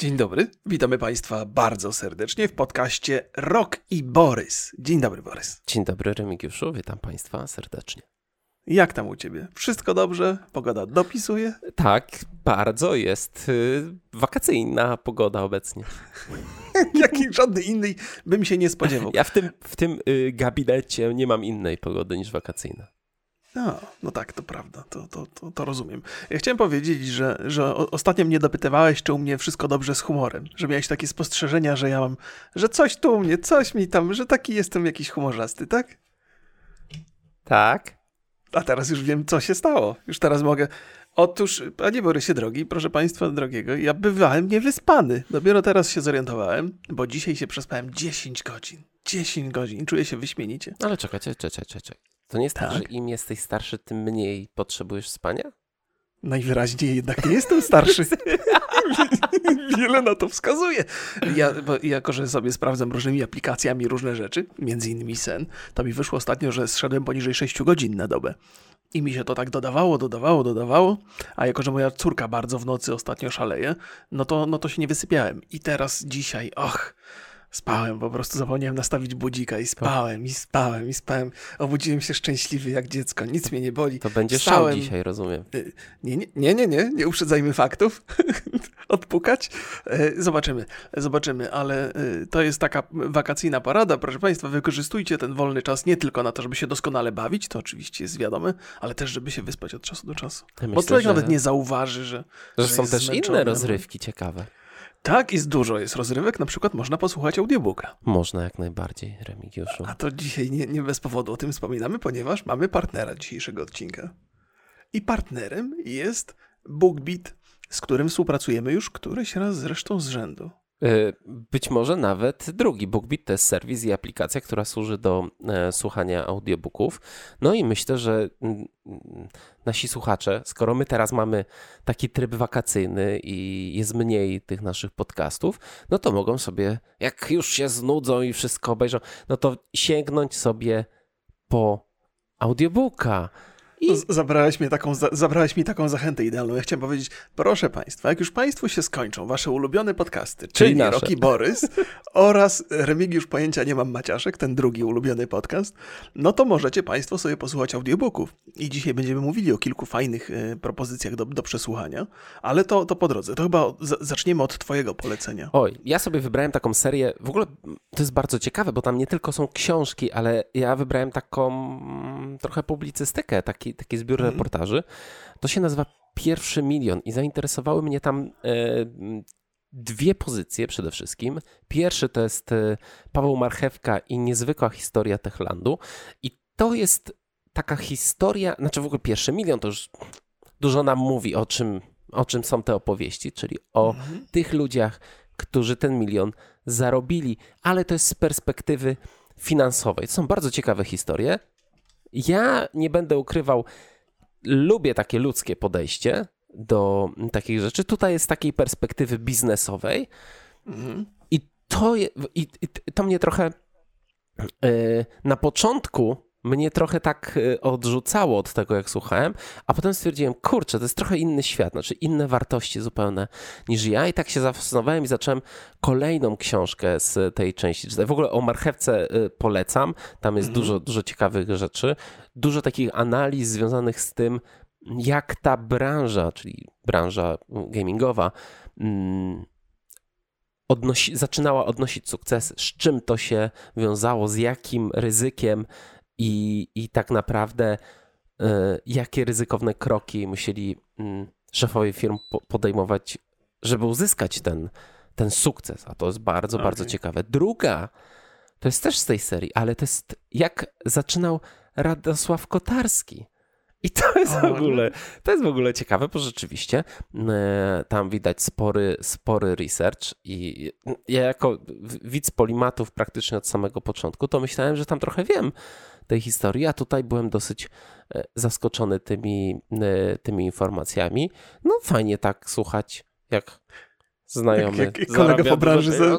Dzień dobry, witamy Państwa bardzo serdecznie w podcaście Rok i Borys. Dzień dobry, Borys. Dzień dobry, Remigiuszu, witam Państwa serdecznie. Jak tam u Ciebie? Wszystko dobrze? Pogoda dopisuje? Tak, bardzo jest y, wakacyjna pogoda obecnie. Jakiej żadnej innej bym się nie spodziewał. Ja w tym, w tym y, gabinecie nie mam innej pogody niż wakacyjna. No, no tak, to prawda, to, to, to, to, rozumiem. Ja chciałem powiedzieć, że, że ostatnio mnie dopytywałeś, czy u mnie wszystko dobrze z humorem, że miałeś takie spostrzeżenia, że ja mam, że coś tu u mnie, coś mi tam, że taki jestem jakiś humorzasty, tak? Tak. A teraz już wiem, co się stało. Już teraz mogę. Otóż, panie Borysie drogi, proszę państwa drogiego, ja bywałem niewyspany. Dopiero teraz się zorientowałem, bo dzisiaj się przespałem 10 godzin. 10 godzin. Czuję się wyśmienicie. Ale czekajcie, czekaj, czekaj. To nie jest tak, tak że im jesteś starszy, tym mniej potrzebujesz spania? Najwyraźniej jednak nie jestem starszy. Wiele na to wskazuje. Ja, bo jako, że sobie sprawdzam różnymi aplikacjami różne rzeczy, między innymi sen, to mi wyszło ostatnio, że zszedłem poniżej 6 godzin na dobę. I mi się to tak dodawało, dodawało, dodawało, a jako, że moja córka bardzo w nocy ostatnio szaleje, no to, no to się nie wysypiałem. I teraz dzisiaj, och, Spałem, po prostu zapomniałem nastawić budzika i spałem, i spałem, i spałem. Obudziłem się szczęśliwy jak dziecko, nic mnie nie boli. To będzie Wstałem. szał dzisiaj, rozumiem. Y, nie, nie, nie, nie, nie, nie uprzedzajmy faktów. Odpukać. Y, zobaczymy, zobaczymy, ale y, to jest taka wakacyjna parada. Proszę Państwa, wykorzystujcie ten wolny czas nie tylko na to, żeby się doskonale bawić, to oczywiście jest wiadome, ale też, żeby się wyspać od czasu do czasu. Bo człowiek że... nawet nie zauważy, że. Że, że są też zmęczony. inne rozrywki ciekawe. Tak, jest dużo, jest rozrywek, na przykład można posłuchać audiobooka. Można jak najbardziej, Remigiuszu. A to dzisiaj nie, nie bez powodu o tym wspominamy, ponieważ mamy partnera dzisiejszego odcinka. I partnerem jest BookBeat, z którym współpracujemy już któryś raz zresztą z rzędu. E, być może nawet drugi. BookBeat to jest serwis i aplikacja, która służy do e, słuchania audiobooków. No i myślę, że mm, nasi słuchacze, skoro my teraz mamy taki tryb wakacyjny i jest mniej tych naszych podcastów, no to mogą sobie, jak już się znudzą i wszystko obejrzą, no to sięgnąć sobie po audiobooka. I... Zabrałeś, mi taką, zabrałeś mi taką zachętę idealną. Ja chciałem powiedzieć, proszę Państwa, jak już Państwu się skończą Wasze ulubione podcasty, czyli, czyli Roki Borys oraz Remigiusz Pojęcia Nie Mam Maciaszek, ten drugi ulubiony podcast, no to możecie Państwo sobie posłuchać audiobooków. I dzisiaj będziemy mówili o kilku fajnych y, propozycjach do, do przesłuchania, ale to, to po drodze. To chyba zaczniemy od Twojego polecenia. Oj, ja sobie wybrałem taką serię, w ogóle to jest bardzo ciekawe, bo tam nie tylko są książki, ale ja wybrałem taką mm, trochę publicystykę, taki taki, taki zbiór mhm. reportaży. To się nazywa Pierwszy Milion i zainteresowały mnie tam e, dwie pozycje przede wszystkim. Pierwszy to jest e, Paweł Marchewka i niezwykła historia Techlandu. I to jest taka historia, znaczy w ogóle Pierwszy Milion to już dużo nam mówi o czym, o czym są te opowieści, czyli o mhm. tych ludziach, którzy ten milion zarobili, ale to jest z perspektywy finansowej. To są bardzo ciekawe historie. Ja nie będę ukrywał, lubię takie ludzkie podejście do takich rzeczy. Tutaj jest z takiej perspektywy biznesowej. Mhm. I, to je, i, i, to mnie trochę yy, na początku mnie trochę tak y, odrzucało od tego, jak słuchałem, a potem stwierdziłem, kurczę, to jest trochę inny świat, znaczy inne wartości zupełnie niż ja i tak się zafascynowałem i zacząłem kolejną książkę z tej części czytać. W ogóle o marchewce y, polecam, tam jest mhm. dużo, dużo ciekawych rzeczy, dużo takich analiz związanych z tym, jak ta branża, czyli branża gamingowa, mm, odnosi, zaczynała odnosić sukces, z czym to się wiązało, z jakim ryzykiem, i, i tak naprawdę y, jakie ryzykowne kroki musieli y, szefowie firm po, podejmować, żeby uzyskać ten, ten sukces. A to jest bardzo, okay. bardzo ciekawe. Druga to jest też z tej serii, ale to jest jak zaczynał Radosław Kotarski. I to jest w ogóle, to jest w ogóle ciekawe, bo rzeczywiście e, tam widać spory, spory research i ja jako widz polimatów praktycznie od samego początku, to myślałem, że tam trochę wiem tej historii, a tutaj byłem dosyć e, zaskoczony tymi, e, tymi informacjami. No fajnie tak słuchać, jak znajomy. Jak, jak kolega po branży. Za...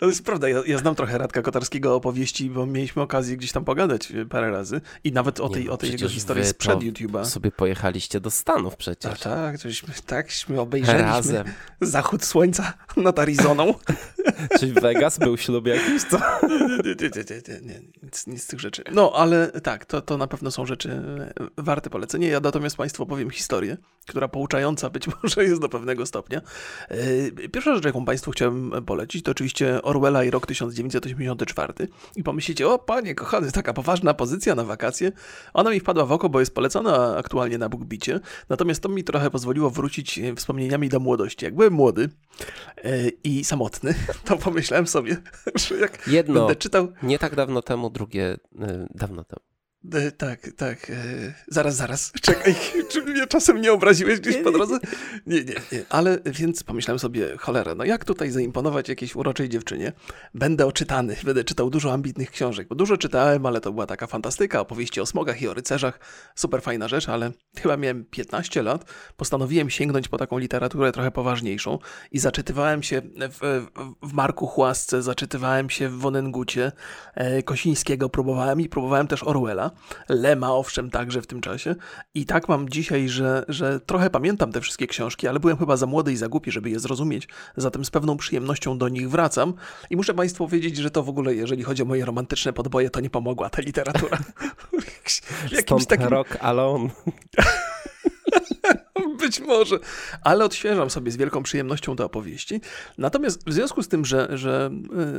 To jest prawda, ja, ja znam trochę Radka Kotarskiego opowieści, bo mieliśmy okazję gdzieś tam pogadać parę razy i nawet o tej, Nie no, o tej jego historii sprzed YouTube'a. Sobie pojechaliście do Stanów przecież. Tak, tak, żeśmy, takśmy obejrzeliśmy Razem. zachód słońca nad Arizoną. Czy Vegas był ślub jakiś, co? Nie, nie, nie, nie, nie, nie, nic, nic z tych rzeczy. No, ale tak, to, to na pewno są rzeczy e, warte polecenia. Ja natomiast Państwu opowiem historię, która pouczająca być może jest do pewnego stopnia. E, Pierwsza rzecz, jaką Państwu chciałem polecić, to oczywiście Orwella i rok 1984. I pomyślicie, o panie kochany, taka poważna pozycja na wakacje. Ona mi wpadła w oko, bo jest polecana aktualnie na BookBicie. Natomiast to mi trochę pozwoliło wrócić e, wspomnieniami do młodości. Jak byłem młody e, i samotny, to pomyślałem sobie, że jak Jedno będę czytał nie tak dawno temu, drugie y, dawno temu. E, tak, tak. E, zaraz, zaraz. Czekaj, czy mnie czasem nie obraziłeś gdzieś po drodze? Nie, nie, nie. Ale więc pomyślałem sobie, cholera, no jak tutaj zaimponować jakiejś uroczej dziewczynie? Będę oczytany, będę czytał dużo ambitnych książek, bo dużo czytałem, ale to była taka fantastyka, opowieści o smogach i o rycerzach. Super fajna rzecz, ale chyba miałem 15 lat. Postanowiłem sięgnąć po taką literaturę trochę poważniejszą i zaczytywałem się w, w, w Marku Chłasce, zaczytywałem się w Wonengucie, e, Kosińskiego próbowałem i próbowałem też Orwella. Lema, owszem, także w tym czasie. I tak mam dzisiaj, że, że trochę pamiętam te wszystkie książki, ale byłem chyba za młody i za głupi, żeby je zrozumieć. Zatem z pewną przyjemnością do nich wracam. I muszę Państwu powiedzieć, że to w ogóle, jeżeli chodzi o moje romantyczne podboje, to nie pomogła ta literatura. jakimś Stąd takim Rock Alone. Być może, ale odświeżam sobie z wielką przyjemnością te opowieści. Natomiast w związku z tym, że, że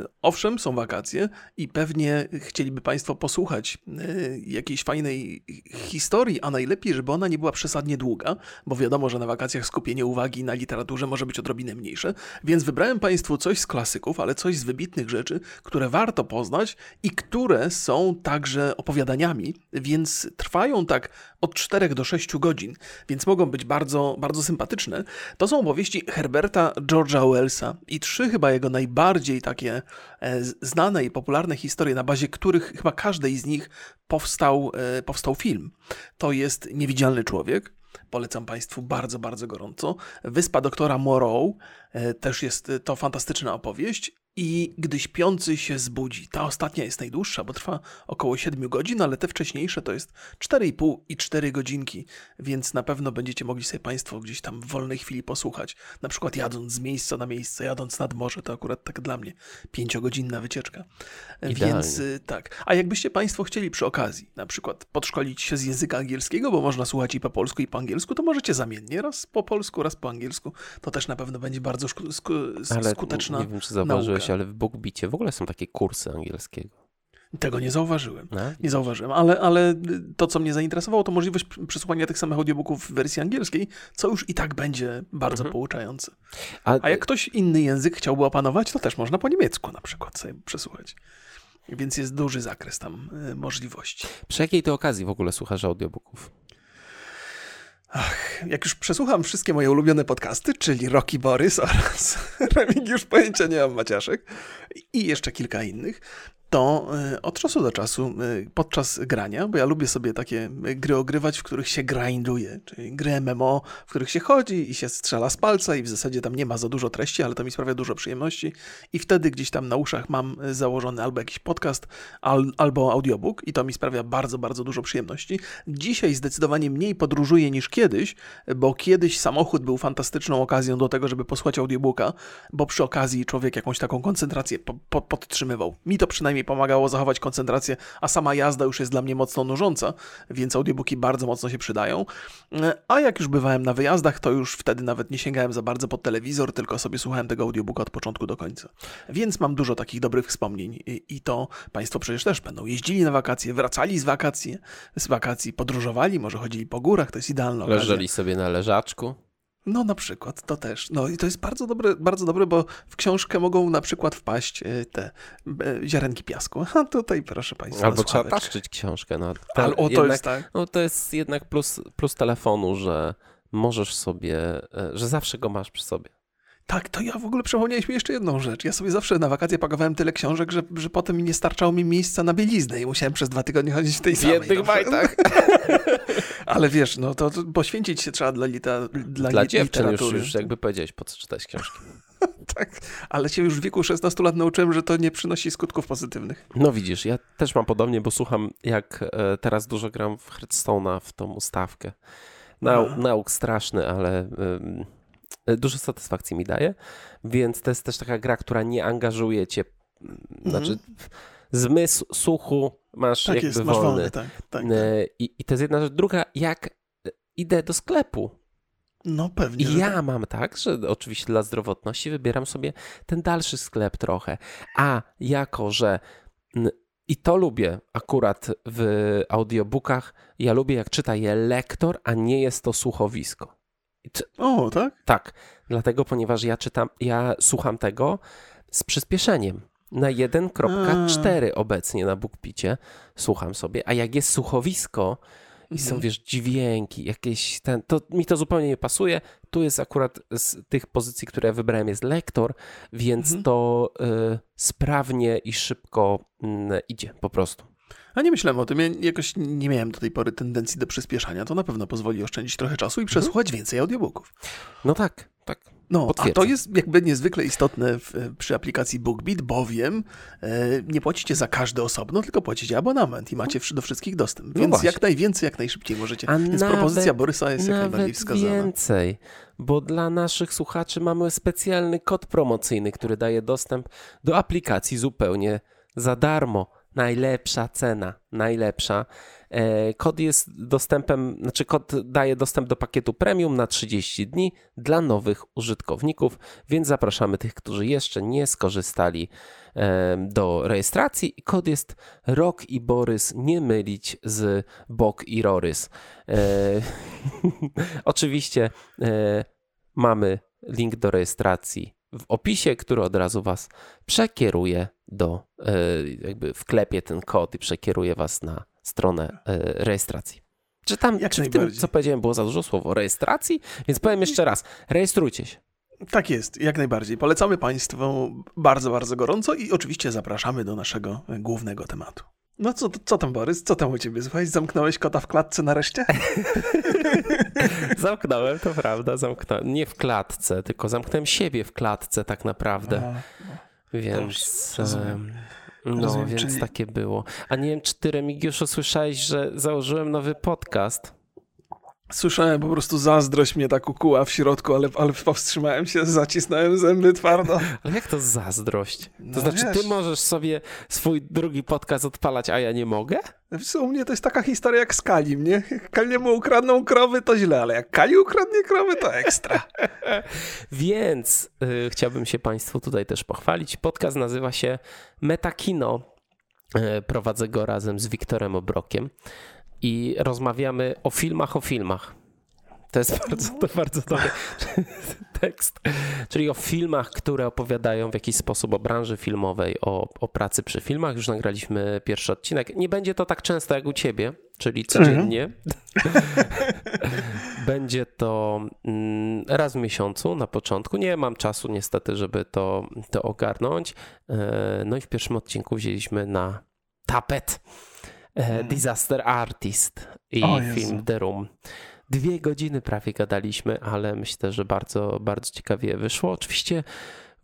y, owszem, są wakacje i pewnie chcieliby Państwo posłuchać y, jakiejś fajnej historii, a najlepiej, żeby ona nie była przesadnie długa, bo wiadomo, że na wakacjach skupienie uwagi na literaturze może być odrobinę mniejsze, więc wybrałem Państwu coś z klasyków, ale coś z wybitnych rzeczy, które warto poznać i które są także opowiadaniami, więc trwają tak od 4 do 6 godzin, więc mogą być bardzo, bardzo sympatyczne. To są opowieści Herberta George'a Wellsa i trzy chyba jego najbardziej takie e, znane i popularne historie, na bazie których chyba każdej z nich powstał, e, powstał film. To jest Niewidzialny Człowiek, Polecam Państwu bardzo, bardzo gorąco. Wyspa doktora Moreau e, też jest to fantastyczna opowieść. I gdy śpiący się zbudzi, ta ostatnia jest najdłuższa, bo trwa około 7 godzin, ale te wcześniejsze to jest 4,5 i 4 godzinki, więc na pewno będziecie mogli sobie Państwo gdzieś tam w wolnej chwili posłuchać. Na przykład jadąc z miejsca na miejsce, jadąc nad morze, to akurat tak dla mnie 5-godzinna wycieczka. Idealnie. Więc y, tak. A jakbyście Państwo chcieli przy okazji na przykład podszkolić się z języka angielskiego, bo można słuchać i po polsku, i po angielsku, to możecie zamiennie, raz po polsku, raz po angielsku. To też na pewno będzie bardzo szku- sku- Ale skuteczna nie wiem, czy zauważyłeś, nauka. Ale w BookBicie w ogóle są takie kursy angielskiego. Tego nie zauważyłem. No? Nie zauważyłem, ale, ale to, co mnie zainteresowało, to możliwość przesłuchania tych samych audiobooków w wersji angielskiej, co już i tak będzie bardzo Mhm. pouczające. A jak ktoś inny język chciałby opanować, to też można po niemiecku na przykład sobie przesłuchać. Więc jest duży zakres tam y, możliwości. Przy jakiej to okazji w ogóle słuchasz audiobooków? Jak już przesłucham wszystkie moje ulubione podcasty, czyli Rocky Borys oraz Remigiusz Pojęcia Nie mam Maciaszek i jeszcze kilka innych, to y, od czasu do czasu y, podczas grania, bo ja lubię sobie takie y, gry ogrywać, w których się grinduje, czyli gry MMO, w których się chodzi i się strzela z palca i w zasadzie tam nie ma za dużo treści, ale to mi sprawia dużo przyjemności i wtedy gdzieś tam na uszach mam założony albo jakiś podcast, al, albo audiobook i to mi sprawia bardzo, bardzo dużo przyjemności. Dzisiaj zdecydowanie mniej podróżuję niż kiedyś, bo kiedyś samochód był fantastyczną okazją do tego, żeby posłuchać audiobooka, bo przy okazji człowiek jakąś taką koncentrację po, po, podtrzymywał. Mi to przynajmniej pomagało zachować koncentrację, a sama jazda już jest dla mnie mocno nużąca, więc audiobooki bardzo mocno się przydają. A jak już bywałem na wyjazdach, to już wtedy nawet nie sięgałem za bardzo pod telewizor, tylko sobie słuchałem tego audiobooka od początku do końca. Więc mam dużo takich dobrych wspomnień i, to Państwo przecież też będą jeździli na wakacje, wracali z wakacji, z wakacji, podróżowali, może chodzili po górach, to jest idealna okazja. Leżeli sobie na leżaczku. No na przykład, to też. No i to jest bardzo dobre, bardzo dobre, bo w książkę mogą na przykład wpaść e, te e, ziarenki piasku. A tutaj proszę Państwa. Albo trzeba taszczyć książkę. No, Ale o, to jednak, jest tak. no, to jest jednak plus, plus telefonu, że możesz sobie, e, że zawsze go masz przy sobie. Tak, to ja w ogóle przypomniałeś mi jeszcze jedną rzecz. Ja sobie zawsze na wakacje pakowałem tyle książek, że, że potem mi nie starczało mi miejsca na bieliznę i musiałem przez dwa tygodnie chodzić w tej W samej. jednych no. majtach. Ale wiesz, no to, to poświęcić się trzeba dla, lita, dla, Dla dziewczyn już, już jakby powiedziałeś, po co czytać książki. tak, ale się już w wieku 16 lat nauczyłem, że to nie przynosi skutków pozytywnych. No widzisz, ja też mam podobnie, bo słucham, jak e, teraz dużo gram w Hearthstone'a, w tą ustawkę. Nau, nauk straszny, ale dużo satysfakcji mi daje, więc to jest też taka gra, która nie angażuje cię, mhm. znaczy zmysł słuchu masz tak jakby jest, wolny. Masz wolny tak, tak, tak. I, I to jest jedna rzecz. Druga, jak idę do sklepu, no pewnie. I ja tak. mam tak, że oczywiście dla zdrowotności wybieram sobie ten dalszy sklep trochę. A jako, że i to lubię akurat w audiobookach, ja lubię jak czyta je lektor, a nie jest to słuchowisko. O, tak? Tak, dlatego, ponieważ ja czytam, ja słucham tego z przyspieszeniem. Na 1.4 obecnie na BookBicie słucham sobie, a jak jest słuchowisko, i są, mhm. wiesz, dźwięki, jakieś ten, to mi to zupełnie nie pasuje. Tu jest akurat z tych pozycji, które ja wybrałem, jest lektor, więc mhm. to y, sprawnie i szybko y, idzie po prostu. A nie myślałem o tym, ja jakoś nie miałem do tej pory tendencji do przyspieszania. To na pewno pozwoli oszczędzić trochę czasu i mhm. przesłuchać mhm. więcej audiobooków. No tak, tak. No, a to jest jakby niezwykle istotne w, przy aplikacji BookBeat, bowiem e, nie płacicie za każde osobno, tylko płacicie abonament i macie do wszystkich dostęp. No Więc no jak najwięcej, jak najszybciej możecie. A Więc nawet, propozycja Borysa jest jak najbardziej wskazana. więcej, bo dla naszych słuchaczy mamy specjalny kod promocyjny, który daje dostęp do aplikacji zupełnie za darmo najlepsza cena, najlepsza. E, kod jest dostępem, znaczy kod daje dostęp do pakietu premium na 30 dni dla nowych użytkowników, więc zapraszamy tych, którzy jeszcze nie skorzystali e, do rejestracji. Kod jest Rok i Borys, nie mylić z Bok i Rorys. E, oczywiście mamy link do rejestracji w opisie, który od razu Was przekieruje do, e, jakby wklepie ten kod i przekieruje Was na stronę e, rejestracji. Czy tam, Jak czy w tym, co powiedziałem, było za dużo słowo rejestracji? Więc powiem jeszcze raz, rejestrujcie się. Tak jest, jak najbardziej. Polecamy Państwu bardzo, bardzo gorąco i oczywiście zapraszamy do naszego głównego tematu. No co, co tam, Borys? Co tam u ciebie? Słuchaj, zamknąłeś kota w klatce nareszcie? Zamknąłem, to prawda, zamknąłem. Nie w klatce, tylko zamknąłem siebie w klatce tak naprawdę. A, no. Więc... Rozumiem. No, Rozumiem, więc czyli... takie było. A nie wiem, czy ty, Remigiuszu, słyszałeś, że założyłem nowy podcast? Słyszałem po prostu zazdrość mnie tak ukuła w środku, ale, ale powstrzymałem się, zacisnąłem zęby twardo. Ale jak to zazdrość? No to znaczy, wiesz. ty możesz sobie swój drugi podcast odpalać, a ja nie mogę? U mnie to jest taka historia jak z Kalim, nie? Jak Kaliemu ukradną krowy, to źle, ale jak Kali ukradnie krowy, to ekstra. Więc y, chciałbym się Państwu tutaj też pochwalić. Podcast nazywa się Metakino. Y, prowadzę go razem z Wiktorem Obrokiem i rozmawiamy o filmach, o filmach. To jest bardzo, to bardzo dobry tekst. Czyli o filmach, które opowiadają w jakiś sposób o branży filmowej, o, o pracy przy filmach. Już nagraliśmy pierwszy odcinek. Nie będzie to tak często jak u ciebie, czyli codziennie. będzie to mm, raz w miesiącu na początku. Nie mam czasu niestety, żeby to, to ogarnąć. E, no i w pierwszym odcinku wzięliśmy na tapet E, mhm. Disaster Artist i film The Room. Dwie godziny prawie gadaliśmy, ale myślę, że bardzo, bardzo ciekawie wyszło. Oczywiście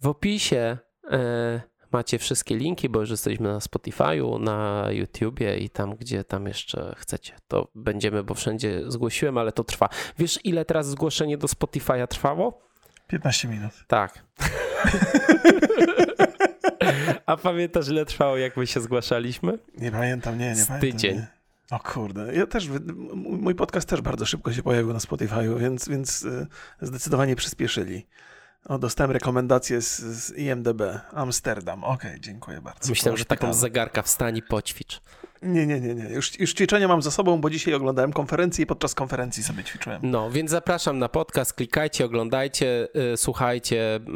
w opisie e, macie wszystkie linki, bo już jesteśmy na Spotify'u, na YouTubie i tam, gdzie tam jeszcze chcecie. To będziemy, bo wszędzie zgłosiłem, ale to trwa. Wiesz, ile teraz zgłoszenie do Spotify'a trwało? 15 minut. Tak. A pamiętasz, ile trwało, jak my się zgłaszaliśmy? Nie pamiętam, nie, nie Z pamiętam. tydzień. Nie. O kurde, ja też, mój podcast też bardzo szybko się pojawił na Spotify, więc, więc y, zdecydowanie przyspieszyli. O, dostałem rekomendację z, z IMDB. Amsterdam. Okej, okay, dziękuję bardzo. Myślałem, że taką zegarka wstań i poćwicz. Nie, nie, nie, nie. Już, już ćwiczenia mam za sobą, bo dzisiaj oglądałem konferencję i podczas konferencji sobie ćwiczyłem. No, więc zapraszam na podcast, klikajcie, oglądajcie, yy, słuchajcie. Yy,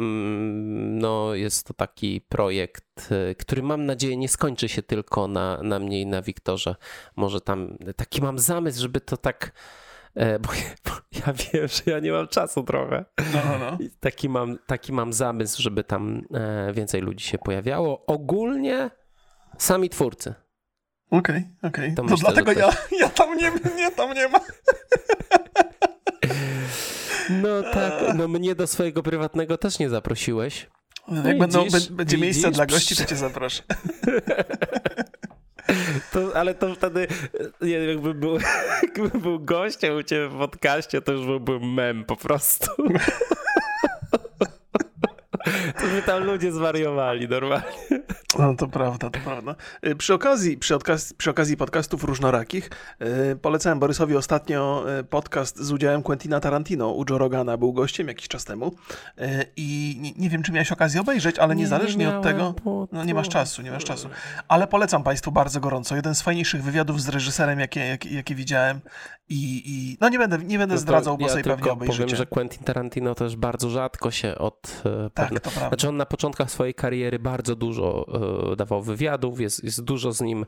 no, jest to taki projekt, yy, który mam nadzieję nie skończy się tylko na, na mnie i na Wiktorze. Może tam taki mam zamysł, żeby to tak e, bo, bo, ja wiem, że ja nie mam czasu trochę. No, no. no. Taki, mam, taki mam zamysł, żeby tam e, więcej ludzi się pojawiało. Ogólnie sami twórcy. Okej, okay, okej. Okay. To, to myślę, dlatego ja, ja tam nie, nie, tam nie ma. No tak, no mnie do swojego prywatnego też nie zaprosiłeś. No, jak będą, będzie miejsce dla gości, to cię zaproszę. To, ale to wtedy, wiem, jakby był, jakby był gościem u ciebie w podcaście, to już byłby mem po prostu. To by tam ludzie zwariowali normalnie. No to prawda, to prawda. Y, przy okazji, przy, okazji, przy okazji podcastów różnorakich yy, polecałem Borysowi ostatnio y, podcast z udziałem Quentina Tarantino. U Joe Rogana był gościem jakiś czas temu yy, i nie, nie, wiem, czy miałeś okazję obejrzeć, ale nie, niezależnie nie od tego... No nie masz czasu, nie masz czasu. Ale polecam Państwu bardzo gorąco. Jeden z fajniejszych wywiadów z reżyserem, jakie, jakie, jakie widziałem i, i no nie będę, nie będę no zdradzał, bo ja sobie pewnie obejrzycie. powiem, że Quentin Tarantino też bardzo rzadko się od... E, tak, pewne... to prawda. Znaczy on na początkach swojej kariery bardzo dużo e, dawał wywiadów, jest, jest dużo z nim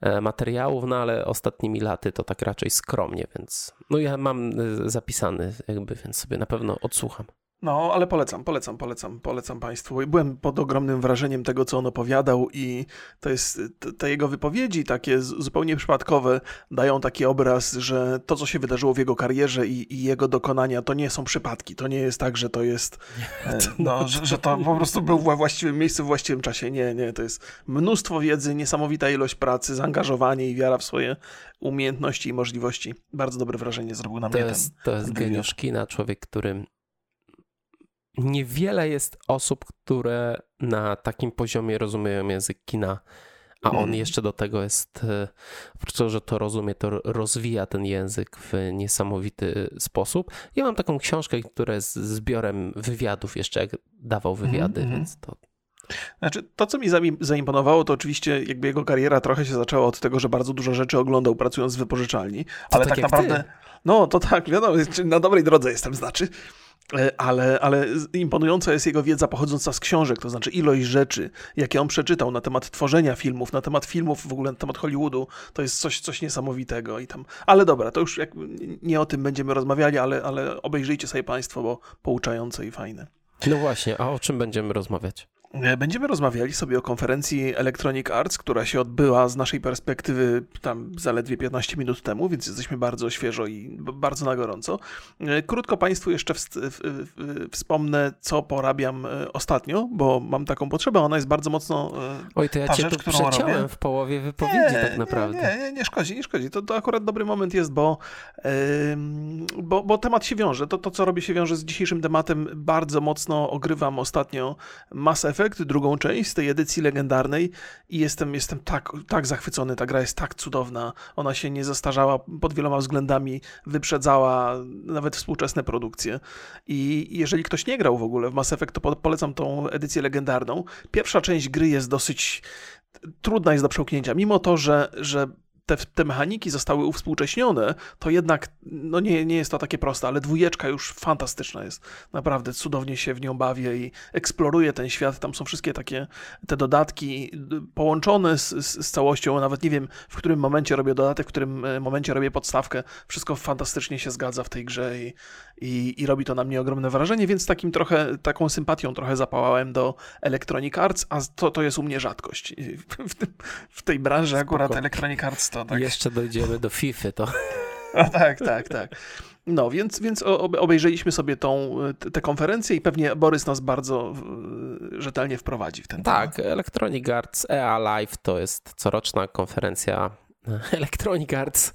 e, materiałów, no ale ostatnimi laty to tak raczej skromnie, więc no ja mam zapisany jakby, więc sobie na pewno odsłucham. No, ale polecam, polecam, polecam, polecam Państwu. Byłem pod ogromnym wrażeniem tego, co on opowiadał i to jest, te jego wypowiedzi takie zupełnie przypadkowe dają taki obraz, że to, co się wydarzyło w jego karierze i, i jego dokonania, to nie są przypadki. To nie jest tak, że to jest, e, no, że, że, to po prostu był we właściwym miejscu, w właściwym czasie. Nie, nie, to jest mnóstwo wiedzy, niesamowita ilość pracy, zaangażowanie i wiara w swoje umiejętności i możliwości. Bardzo dobre wrażenie zrobił na to mnie jest, ten To jest geniusz kina, człowiek, którym niewiele jest osób, które na takim poziomie rozumieją język kina, a on mhm. jeszcze do tego jest, e, oprócz tego, że to rozumie, to rozwija ten język w niesamowity sposób. Ja mam taką książkę, która jest zbiorem wywiadów, jeszcze jak dawał mhm, wywiady, mm -hmm. więc to znaczy, to, co mi zaimponowało, to oczywiście jakby jego kariera trochę się zaczęła od tego, że bardzo dużo rzeczy oglądał pracując w wypożyczalni, ale tak, tak naprawdę, ty. no to tak, wiadomo, na dobrej drodze jestem, znaczy, ale, ale imponująca jest jego wiedza pochodząca z książek, to znaczy ilość rzeczy, jakie on przeczytał na temat tworzenia filmów, na temat filmów w ogóle, na temat Hollywoodu, to jest coś, coś niesamowitego i tam. Ale dobra, to już jak, nie o tym będziemy rozmawiali, ale, ale obejrzyjcie sobie Państwo, bo pouczające i fajne. No właśnie, a o czym będziemy rozmawiać? E, będziemy rozmawiali sobie o konferencji Electronic Arts, która się odbyła z naszej perspektywy tam zaledwie 15 minut temu, więc jesteśmy bardzo świeżo i bardzo na gorąco. E, krótko Państwu jeszcze w, w, w, wspomnę, co porabiam e, ostatnio, bo mam taką potrzebę, ona jest bardzo mocno Oj, to ja ta cię rzecz, tu przeciąłem robię. w połowie wypowiedzi nie, tak naprawdę. Nie, nie, nie szkodzi, nie szkodzi. To, to akurat dobry moment jest, bo, yy, bo, bo temat się wiąże. To, to, co robię, się wiąże z dzisiejszym tematem. Bardzo mocno ogrywam ostatnio Mass Effect Effect, drugą część z tej edycji legendarnej i jestem, jestem tak, tak zachwycony, ta gra jest tak cudowna, ona się nie zastarzała pod wieloma względami, wyprzedzała nawet współczesne produkcje. I jeżeli ktoś nie grał w ogóle w Mass Effect, to polecam tą edycję legendarną. Pierwsza część gry jest dosyć trudna jest do przełknięcia, mimo to, że, że te, te mechaniki zostały uwspółcześnione, to jednak no nie, nie jest to takie proste, ale dwójeczka już fantastyczna jest. Naprawdę cudownie się w nią bawię i eksploruję ten świat. Tam są wszystkie takie te dodatki połączone z, z, z całością. Nawet nie wiem, w którym momencie robię dodatek, w którym e, momencie robię podstawkę. Wszystko fantastycznie się zgadza w tej grze i, i, i robi to na mnie ogromne wrażenie, więc takim trochę, taką sympatią trochę zapałałem do Electronic Arts, a to, to jest u mnie rzadkość. W, tym, w tej branży Spoko. akurat Electronic Arts to tak. Jeszcze dojdziemy do FIFA, to... A tak, tak, tak. No, więc, więc obejrzeliśmy sobie tą, tę konferencję i pewnie Borys nas bardzo rzetelnie wprowadzi w ten tak, temat. Tak, Electronic Arts EA Live to jest coroczna konferencja Electronic Arts. E,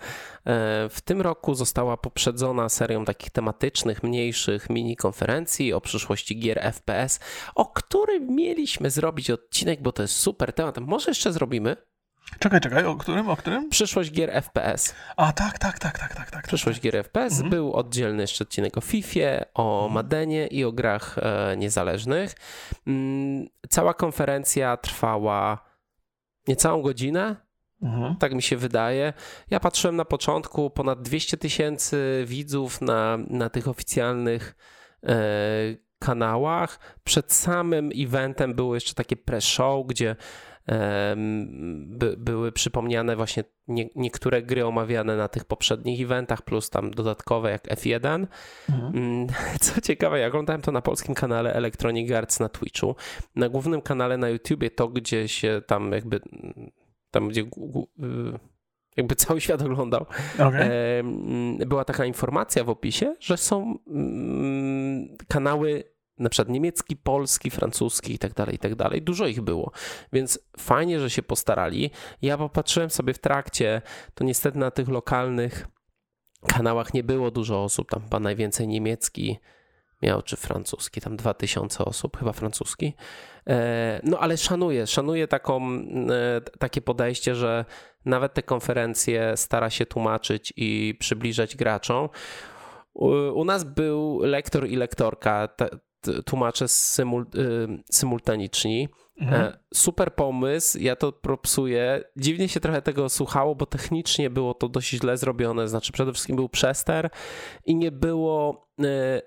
w tym roku została poprzedzona serią takich tematycznych, mniejszych mini konferencji o przyszłości gier FPS, o którym mieliśmy zrobić odcinek, bo to jest super temat. Może jeszcze zrobimy? Czekaj, czekaj, o którym, o którym? Przyszłość gier FPS. A, tak, tak, tak, tak, tak. tak Przyszłość tak. gier FPS. Mhm. Był oddzielny jeszcze odcinek o FIFA, o mhm. Madenie i o grach e, niezależnych. Mm, cała konferencja trwała niecałą godzinę. Mhm. Tak mi się wydaje. Ja patrzyłem na początku, ponad 200 tysięcy widzów na, na tych oficjalnych e, kanałach. Przed samym eventem było jeszcze takie pre-show, gdzie by, były przypomniane właśnie nie, niektóre gry omawiane na tych poprzednich eventach, plus tam dodatkowe jak F1. Mhm. Mm, co ciekawe, ja oglądałem to na polskim kanale Electronic Arts na Twitchu. Na głównym kanale na YouTubie to, gdzie się tam jakby tam gdzie y, jakby cały świat oglądał. Okay. Była taka informacja w opisie, że są mm, kanały na przykład niemiecki, polski, francuski i tak dalej, i tak dalej. Dużo ich było, więc fajnie, że się postarali. Ja popatrzyłem sobie w trakcie, to niestety na tych lokalnych kanałach nie było dużo osób, tam chyba najwięcej niemiecki miał, czy francuski, tam 2000 osób, chyba francuski. E, no ale szanuję, szanuję taką, e, takie podejście, że nawet te konferencje stara się tłumaczyć i przybliżać graczom. U nas był lektor i lektorka, tłumacze symul, y, symultaniczni. Mhm. E, super pomysł, ja to propsuję. Dziwnie się trochę tego słuchało, bo technicznie było to dość źle zrobione. Znaczy, przede wszystkim był przester i nie było. E,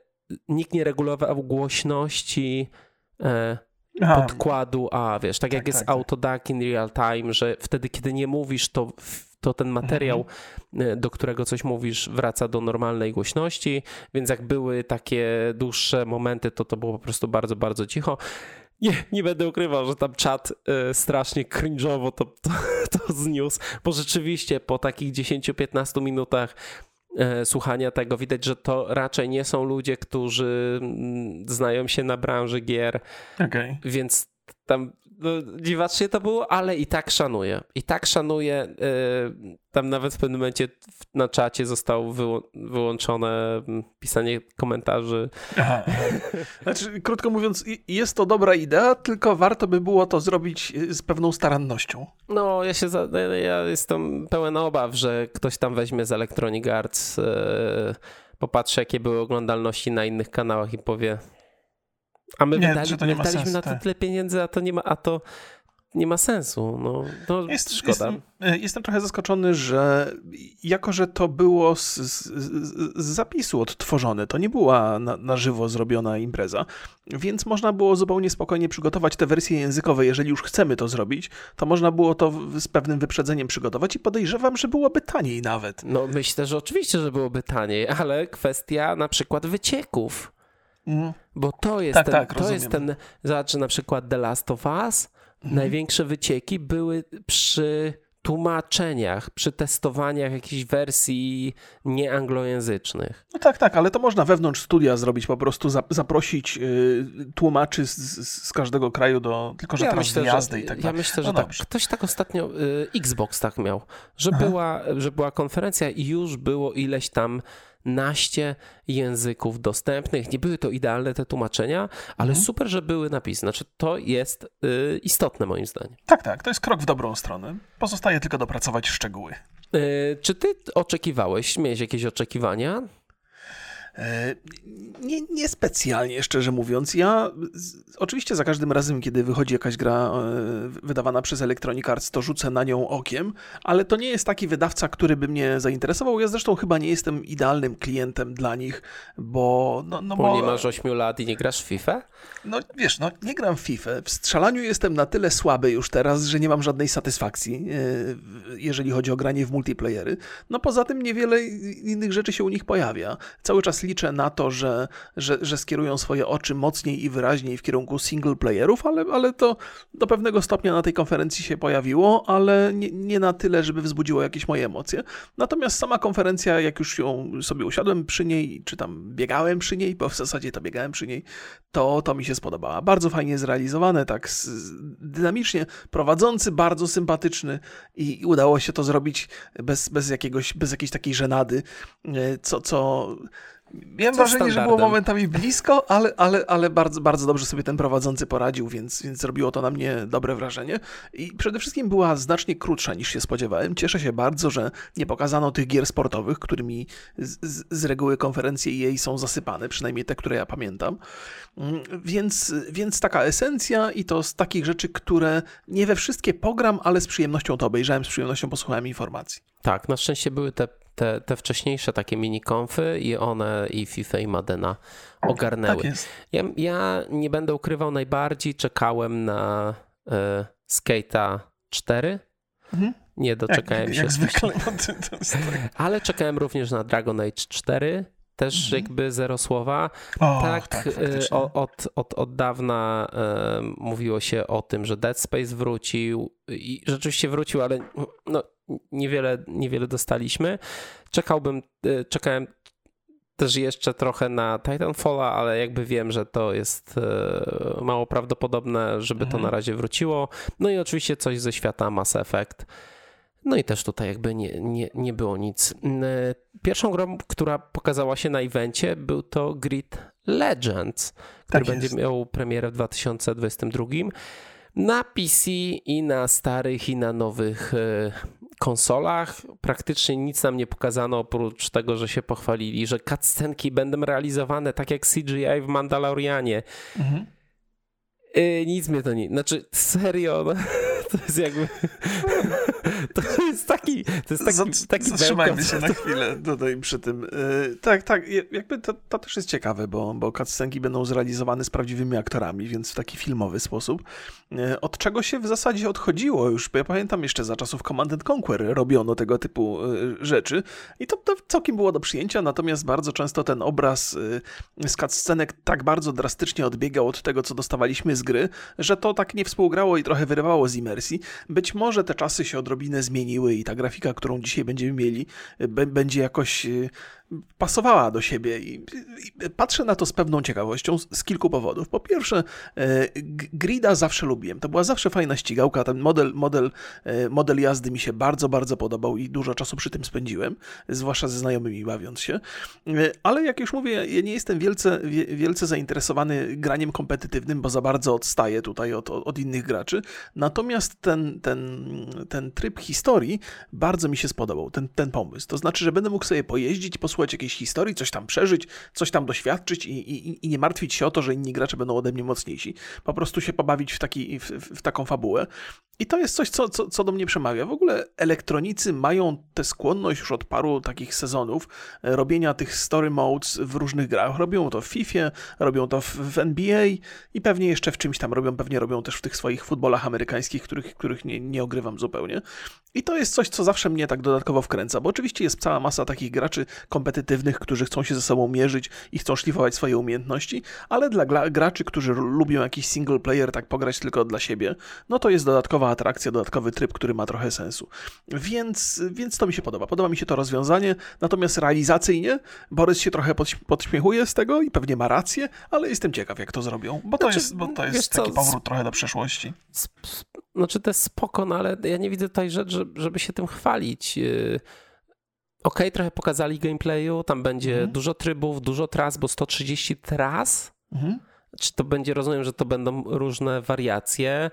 nikt nie regulował głośności e, podkładu, a wiesz, tak, tak jak jest tak, tak. autodac in real time, że wtedy, kiedy nie mówisz, to to ten materiał, mhm. E, do którego coś mówisz, wraca do normalnej głośności, więc jak były takie dłuższe momenty, to to było po prostu bardzo, bardzo cicho. Nie, nie będę ukrywał, że tam czat y, strasznie cringe'owo to, to, to zniósł, bo rzeczywiście po takich 10-15 minutach y, słuchania tego widać, że to raczej nie są ludzie, którzy y, znają się na branży gier, okay. więc tam dziwacznie to było, ale i tak szanuję. I tak szanuję. Yy, tam nawet w pewnym momencie na czacie zostało wyłączone mm, pisanie komentarzy. Aha. Znaczy, krótko mówiąc, jest to dobra idea, tylko warto by było to zrobić y, z pewną starannością. No, ja się za, ja jestem pełen obaw, że ktoś tam weźmie z Electronic Arts, yy, popatrzy, jakie były oglądalności na innych kanałach i powie, a my nie, wydali, my wydaliśmy sensu, na to tak. tyle pieniędzy, a to nie ma, a to nie ma sensu. No, no Jest, szkoda. Jestem, jestem, trochę zaskoczony, że jako, że to było z, z, z zapisu odtworzone, to nie była na, na, żywo zrobiona impreza, więc można było zupełnie spokojnie przygotować te wersje językowe. Jeżeli już chcemy to zrobić, to można było to z pewnym wyprzedzeniem przygotować i podejrzewam, że byłoby taniej nawet. No myślę, że oczywiście, że byłoby taniej, ale kwestia na przykład wycieków. Mm. Bo to jest, tak, ten, tak, to jest ten, zobacz, na przykład The Last of Us, mhm. największe wycieki były przy tłumaczeniach, przy testowaniach jakichś wersji nieanglojęzycznych. No tak, tak, ale to można wewnątrz studia zrobić, po prostu zaprosić y, tłumaczy z, z, każdego kraju do, tylko że ja teraz myślę, wyjazdy że, i tak dalej. Ja myślę, że no tak. Ktoś tak ostatnio, y, Xbox tak miał, że była, że była konferencja i już było ileś tam naście języków dostępnych. Nie były to idealne te tłumaczenia, ale mhm. super, że były napisy. Znaczy, to jest y, istotne moim zdaniem. Tak, tak, to jest krok w dobrą stronę. Pozostaje tylko dopracować szczegóły. Y, czy ty oczekiwałeś, miałeś jakieś oczekiwania? E, nie, nie specjalnie, szczerze mówiąc. Ja oczywiście za każdym razem, kiedy wychodzi jakaś gra e, wydawana przez Electronic Arts, to rzucę na nią okiem, ale to nie jest taki wydawca, który by mnie zainteresował. Ja zresztą chyba nie jestem idealnym klientem dla nich, bo... No, no bo, bo nie masz 8 lat i nie grasz w FIFA? No wiesz, no nie gram w FIFA. W strzelaniu jestem na tyle słaby już teraz, że nie mam żadnej satysfakcji, e, jeżeli chodzi o granie w multiplayery. No poza tym niewiele innych rzeczy się u nich pojawia. Cały czas liczę na to, że, że, że skierują swoje oczy mocniej i wyraźniej w kierunku single playerów, ale, ale to do pewnego stopnia na tej konferencji się pojawiło, ale nie, nie na tyle, żeby wzbudziło jakieś moje emocje. Natomiast sama konferencja, jak już ją sobie usiadłem przy niej, czy tam biegałem przy niej, bo w zasadzie to biegałem przy niej, to, to mi się spodobała. Bardzo fajnie zrealizowane, tak dynamicznie, prowadzący, bardzo sympatyczny i udało się to zrobić bez, bez, jakiegoś, bez jakiejś takiej żenady, e, co, co Miałem Co wrażenie, że było momentami blisko, ale, ale, ale bardzo, bardzo dobrze sobie ten prowadzący poradził, więc, więc zrobiło to na mnie dobre wrażenie. I przede wszystkim była znacznie krótsza niż się spodziewałem. Cieszę się bardzo, że nie pokazano tych gier sportowych, którymi z, z, z reguły konferencje jej są zasypane, przynajmniej te, które ja pamiętam. Mm, więc, więc taka esencja i to z takich rzeczy, które nie we wszystkie pogram, ale z przyjemnością to obejrzałem, z przyjemnością posłuchałem informacji. Tak, na szczęście były te te, te wcześniejsze takie mini-konfy i one i FIFA i Madena ogarnęły. Tak ja, ja, nie będę ukrywał, najbardziej czekałem na y, Skate'a 4. Mhm. Nie doczekałem jak, się. Jak zwykle. Tak. Ale czekałem również na Dragon Age 4 też mhm. jakby zero słowa. O, tak, tak y, od, od, od dawna y, mówiło się o tym, że Dead Space wrócił i rzeczywiście wrócił, ale no, niewiele, niewiele dostaliśmy. Czekałbym, y, czekałem też jeszcze trochę na Titanfalla, ale jakby wiem, że to jest mało prawdopodobne, żeby mhm. to na razie wróciło. No i oczywiście coś ze świata Mass Effect. No i też tutaj jakby nie, nie, nie było nic. E, pierwszą grą, która pokazała się na evencie, był to Grid Legends, który tak będzie miał premierę w 2022 na PC i na starych i na nowych e, konsolach. Praktycznie nic nam nie pokazano oprócz tego, że się pochwalili, że cutscenki będą realizowane tak jak CGI w Mandalorianie. Mhm. Yy, nic mnie to nie... Znaczy, serio, no, to jest jakby... To jest taki, to jest taki, taki Zatrzymajmy się na chwilę tutaj przy tym. Yy, tak, tak, jakby to, to też jest ciekawe, bo, bo cutscenki będą zrealizowane z prawdziwymi aktorami, więc w taki filmowy sposób. Yy, od czego się w zasadzie odchodziło już, bo ja pamiętam jeszcze za czasów Command Conquer robiono tego typu yy, rzeczy i to, to całkiem było do przyjęcia, natomiast bardzo często ten obraz z cutscenek tak bardzo drastycznie odbiegał od tego, co dostawaliśmy z gry, że to tak nie współgrało i trochę wyrywało z imersji. Być może te czasy się odrobinę zmieniły i ta grafika, którą dzisiaj będziemy mieli, będzie jakoś y, pasowała do siebie i, i, patrzę na to z pewną ciekawością z, kilku powodów. Po pierwsze, e, Grida zawsze lubiłem. To była zawsze fajna ścigałka. Ten model, model, e, model jazdy mi się bardzo, bardzo podobał i dużo czasu przy tym spędziłem, zwłaszcza ze znajomymi bawiąc się. E, ale jak już mówię, ja nie jestem wielce, wielce zainteresowany graniem kompetytywnym, bo za bardzo odstaję tutaj od, od innych graczy. Natomiast ten, ten, ten tryb historii bardzo mi się spodobał, ten, ten pomysł. To znaczy, że będę mógł sobie pojeździć, posłuchać posłuchać jakiejś historii, coś tam przeżyć, coś tam doświadczyć i, i, i nie martwić się o to, że inni gracze będą ode mnie mocniejsi. Po prostu się pobawić w, taki, w, w taką fabułę. I to jest coś, co, co, co do mnie przemawia. W ogóle elektronicy mają tę skłonność już od paru takich sezonów e, robienia tych story modes w różnych grach. Robią to w FIFA, robią to w, w NBA i pewnie jeszcze w czymś tam robią, pewnie robią też w tych swoich futbolach amerykańskich, których, których nie, nie ogrywam zupełnie. I to jest coś, co zawsze mnie tak dodatkowo wkręca, bo oczywiście jest cała masa takich graczy kompetytywnych, którzy chcą się ze sobą mierzyć i chcą szlifować swoje umiejętności, ale dla graczy, którzy lubią jakiś single player, tak pograć tylko dla siebie, no to jest dodatkowa atrakcja, dodatkowy tryb, który ma trochę sensu. Więc, więc to mi się podoba. Podoba mi się to rozwiązanie, natomiast realizacyjnie Borys się trochę podśmiechuje z tego i pewnie ma rację, ale jestem ciekaw, jak to zrobią, bo to znaczy, jest, bo to jest taki co, powrót trochę do przeszłości. Znaczy to jest spoko, no ale ja nie widzę tutaj rzeczy, żeby się tym chwalić. Y, ok, trochę pokazali gameplayu, tam będzie mhm. dużo trybów, dużo tras, bo 130 tras. Mhm. Czy to będzie, rozumiem, że to będą różne wariacje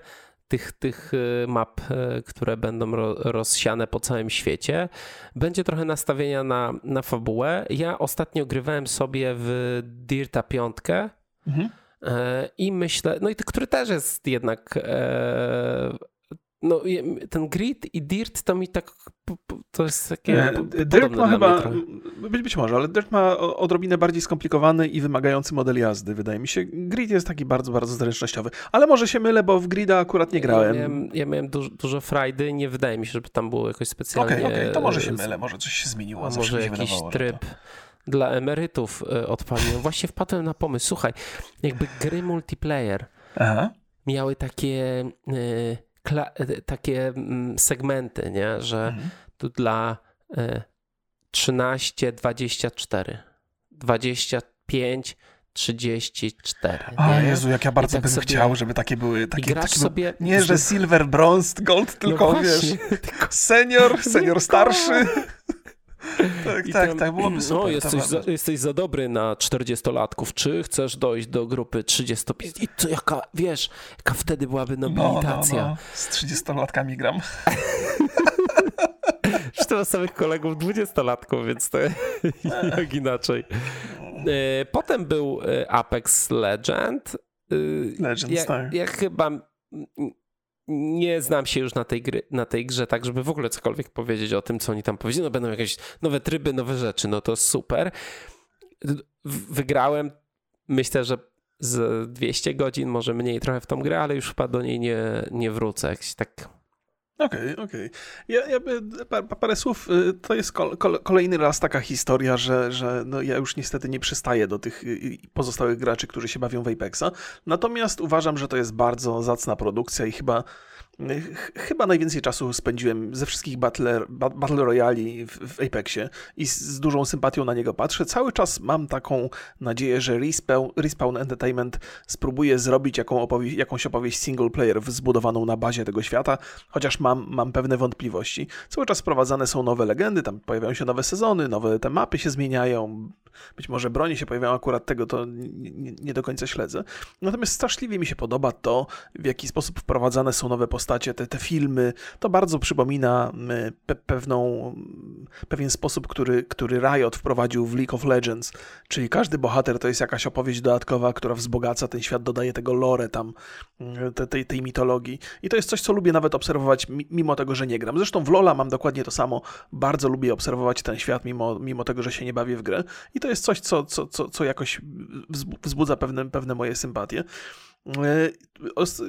tych, tych y, map, y, które będą rozsiane po całym świecie. Będzie trochę nastawienia na, na fabułę. Ja ostatnio grywałem sobie w Dirta 5. Mhm. E, I myślę, no i który też jest jednak e, no, ten grid i dirt to mi tak. To jest takie. Dirt ma chyba. Być, być może, ale Dirt ma odrobinę bardziej skomplikowany i wymagający model jazdy, wydaje mi się. Grid jest taki bardzo, bardzo zręcznościowy. Ale może się mylę, bo w Grida akurat nie grałem. Ja miałem, ja miałem dużo, dużo frajdy. Nie wydaje mi się, żeby tam było jakoś specjalnie. Okej, okay, okay, to może się mylę, może coś się zmieniło. Może jakiś tryb. To dla emerytów e, odpaliłem. Właśnie wpadłem na pomysł. Słuchaj, jakby gry multiplayer Aha. miały takie y, takie mm, segmenty, nie? że mhm. tu dla 13, 24, 25, 34. A Jezu, jak ja bardzo tak bym sobie... chciał, żeby takie były. Takie, takie sobie... Nie, że silver, bronze, gold, no tylko no wiesz, senior, senior starszy. tak, tak, tam, tak, byłoby super. No, jesteś za, jesteś za dobry na 40-latków. Czy chcesz dojść do grupy 35? I to jaka, wiesz, jaka wtedy byłaby nobilitacja. No, no, no. Z 30-latkami gram. Zresztą samych kolegów 20-latków, więc to jak inaczej. E, potem był e, Apex Legend. E, Legends, ja, tak. Ja chyba nie znam się już na tej, gry, na tej grze, tak żeby w ogóle cokolwiek powiedzieć o tym, co oni tam powiedzieli. No będą jakieś nowe tryby, nowe rzeczy, no to super. Wygrałem, myślę, że z 200 godzin, może mniej trochę w tą grę, ale już chyba do niej nie, nie wrócę. Jakiś tak Okej, okay, okej. Okay. Ja, ja, parę słów, y, to jest kolejny raz taka historia, że, że no ja już niestety nie przystaję do tych y, y, pozostałych graczy, którzy się bawią w Apexa. Natomiast uważam, że to jest bardzo zacna produkcja i chyba Chyba najwięcej czasu spędziłem ze wszystkich Battle, battle Royali w, w Apexie i z, z, dużą sympatią na niego patrzę. Cały czas mam taką nadzieję, że Respawn, Respawn Entertainment spróbuje zrobić jaką opowieść, jakąś opowieść single player zbudowaną na bazie tego świata, chociaż mam, mam pewne wątpliwości. Cały czas wprowadzane są nowe legendy, tam pojawiają się nowe sezony, nowe te mapy się zmieniają, być może broni się pojawiają akurat tego, to nie, nie, do końca śledzę. Natomiast straszliwie mi się podoba to, w jaki sposób wprowadzane są nowe postacie, te, te filmy. To bardzo przypomina pe pewną, pewien sposób, który, który Riot wprowadził w League of Legends, czyli każdy bohater to jest jakaś opowieść dodatkowa, która wzbogaca ten świat, dodaje tego lore tam, te, tej, tej mitologii. I to jest coś, co lubię nawet obserwować, mimo tego, że nie gram. Zresztą w Lola mam dokładnie to samo. Bardzo lubię obserwować ten świat, mimo, mimo tego, że się nie bawię w grę. I to jest coś, co, co, co, co jakoś wzbudza pewne, pewne moje sympatie. E,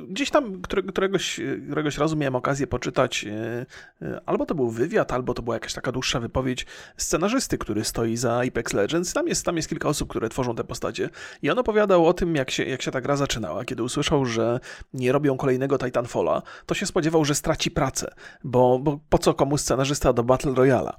gdzieś tam któregoś, któregoś razu miałem okazję poczytać, e, e, albo to był wywiad, albo to była jakaś taka dłuższa wypowiedź scenarzysty, który stoi za Apex Legends. Tam jest, tam jest kilka osób, które tworzą te postacie. I on opowiadał o tym, jak się, jak się ta gra zaczynała. Kiedy usłyszał, że nie robią kolejnego Titanfalla, to się spodziewał, że straci pracę, bo, bo po co komu scenarzysta do Battle Royala.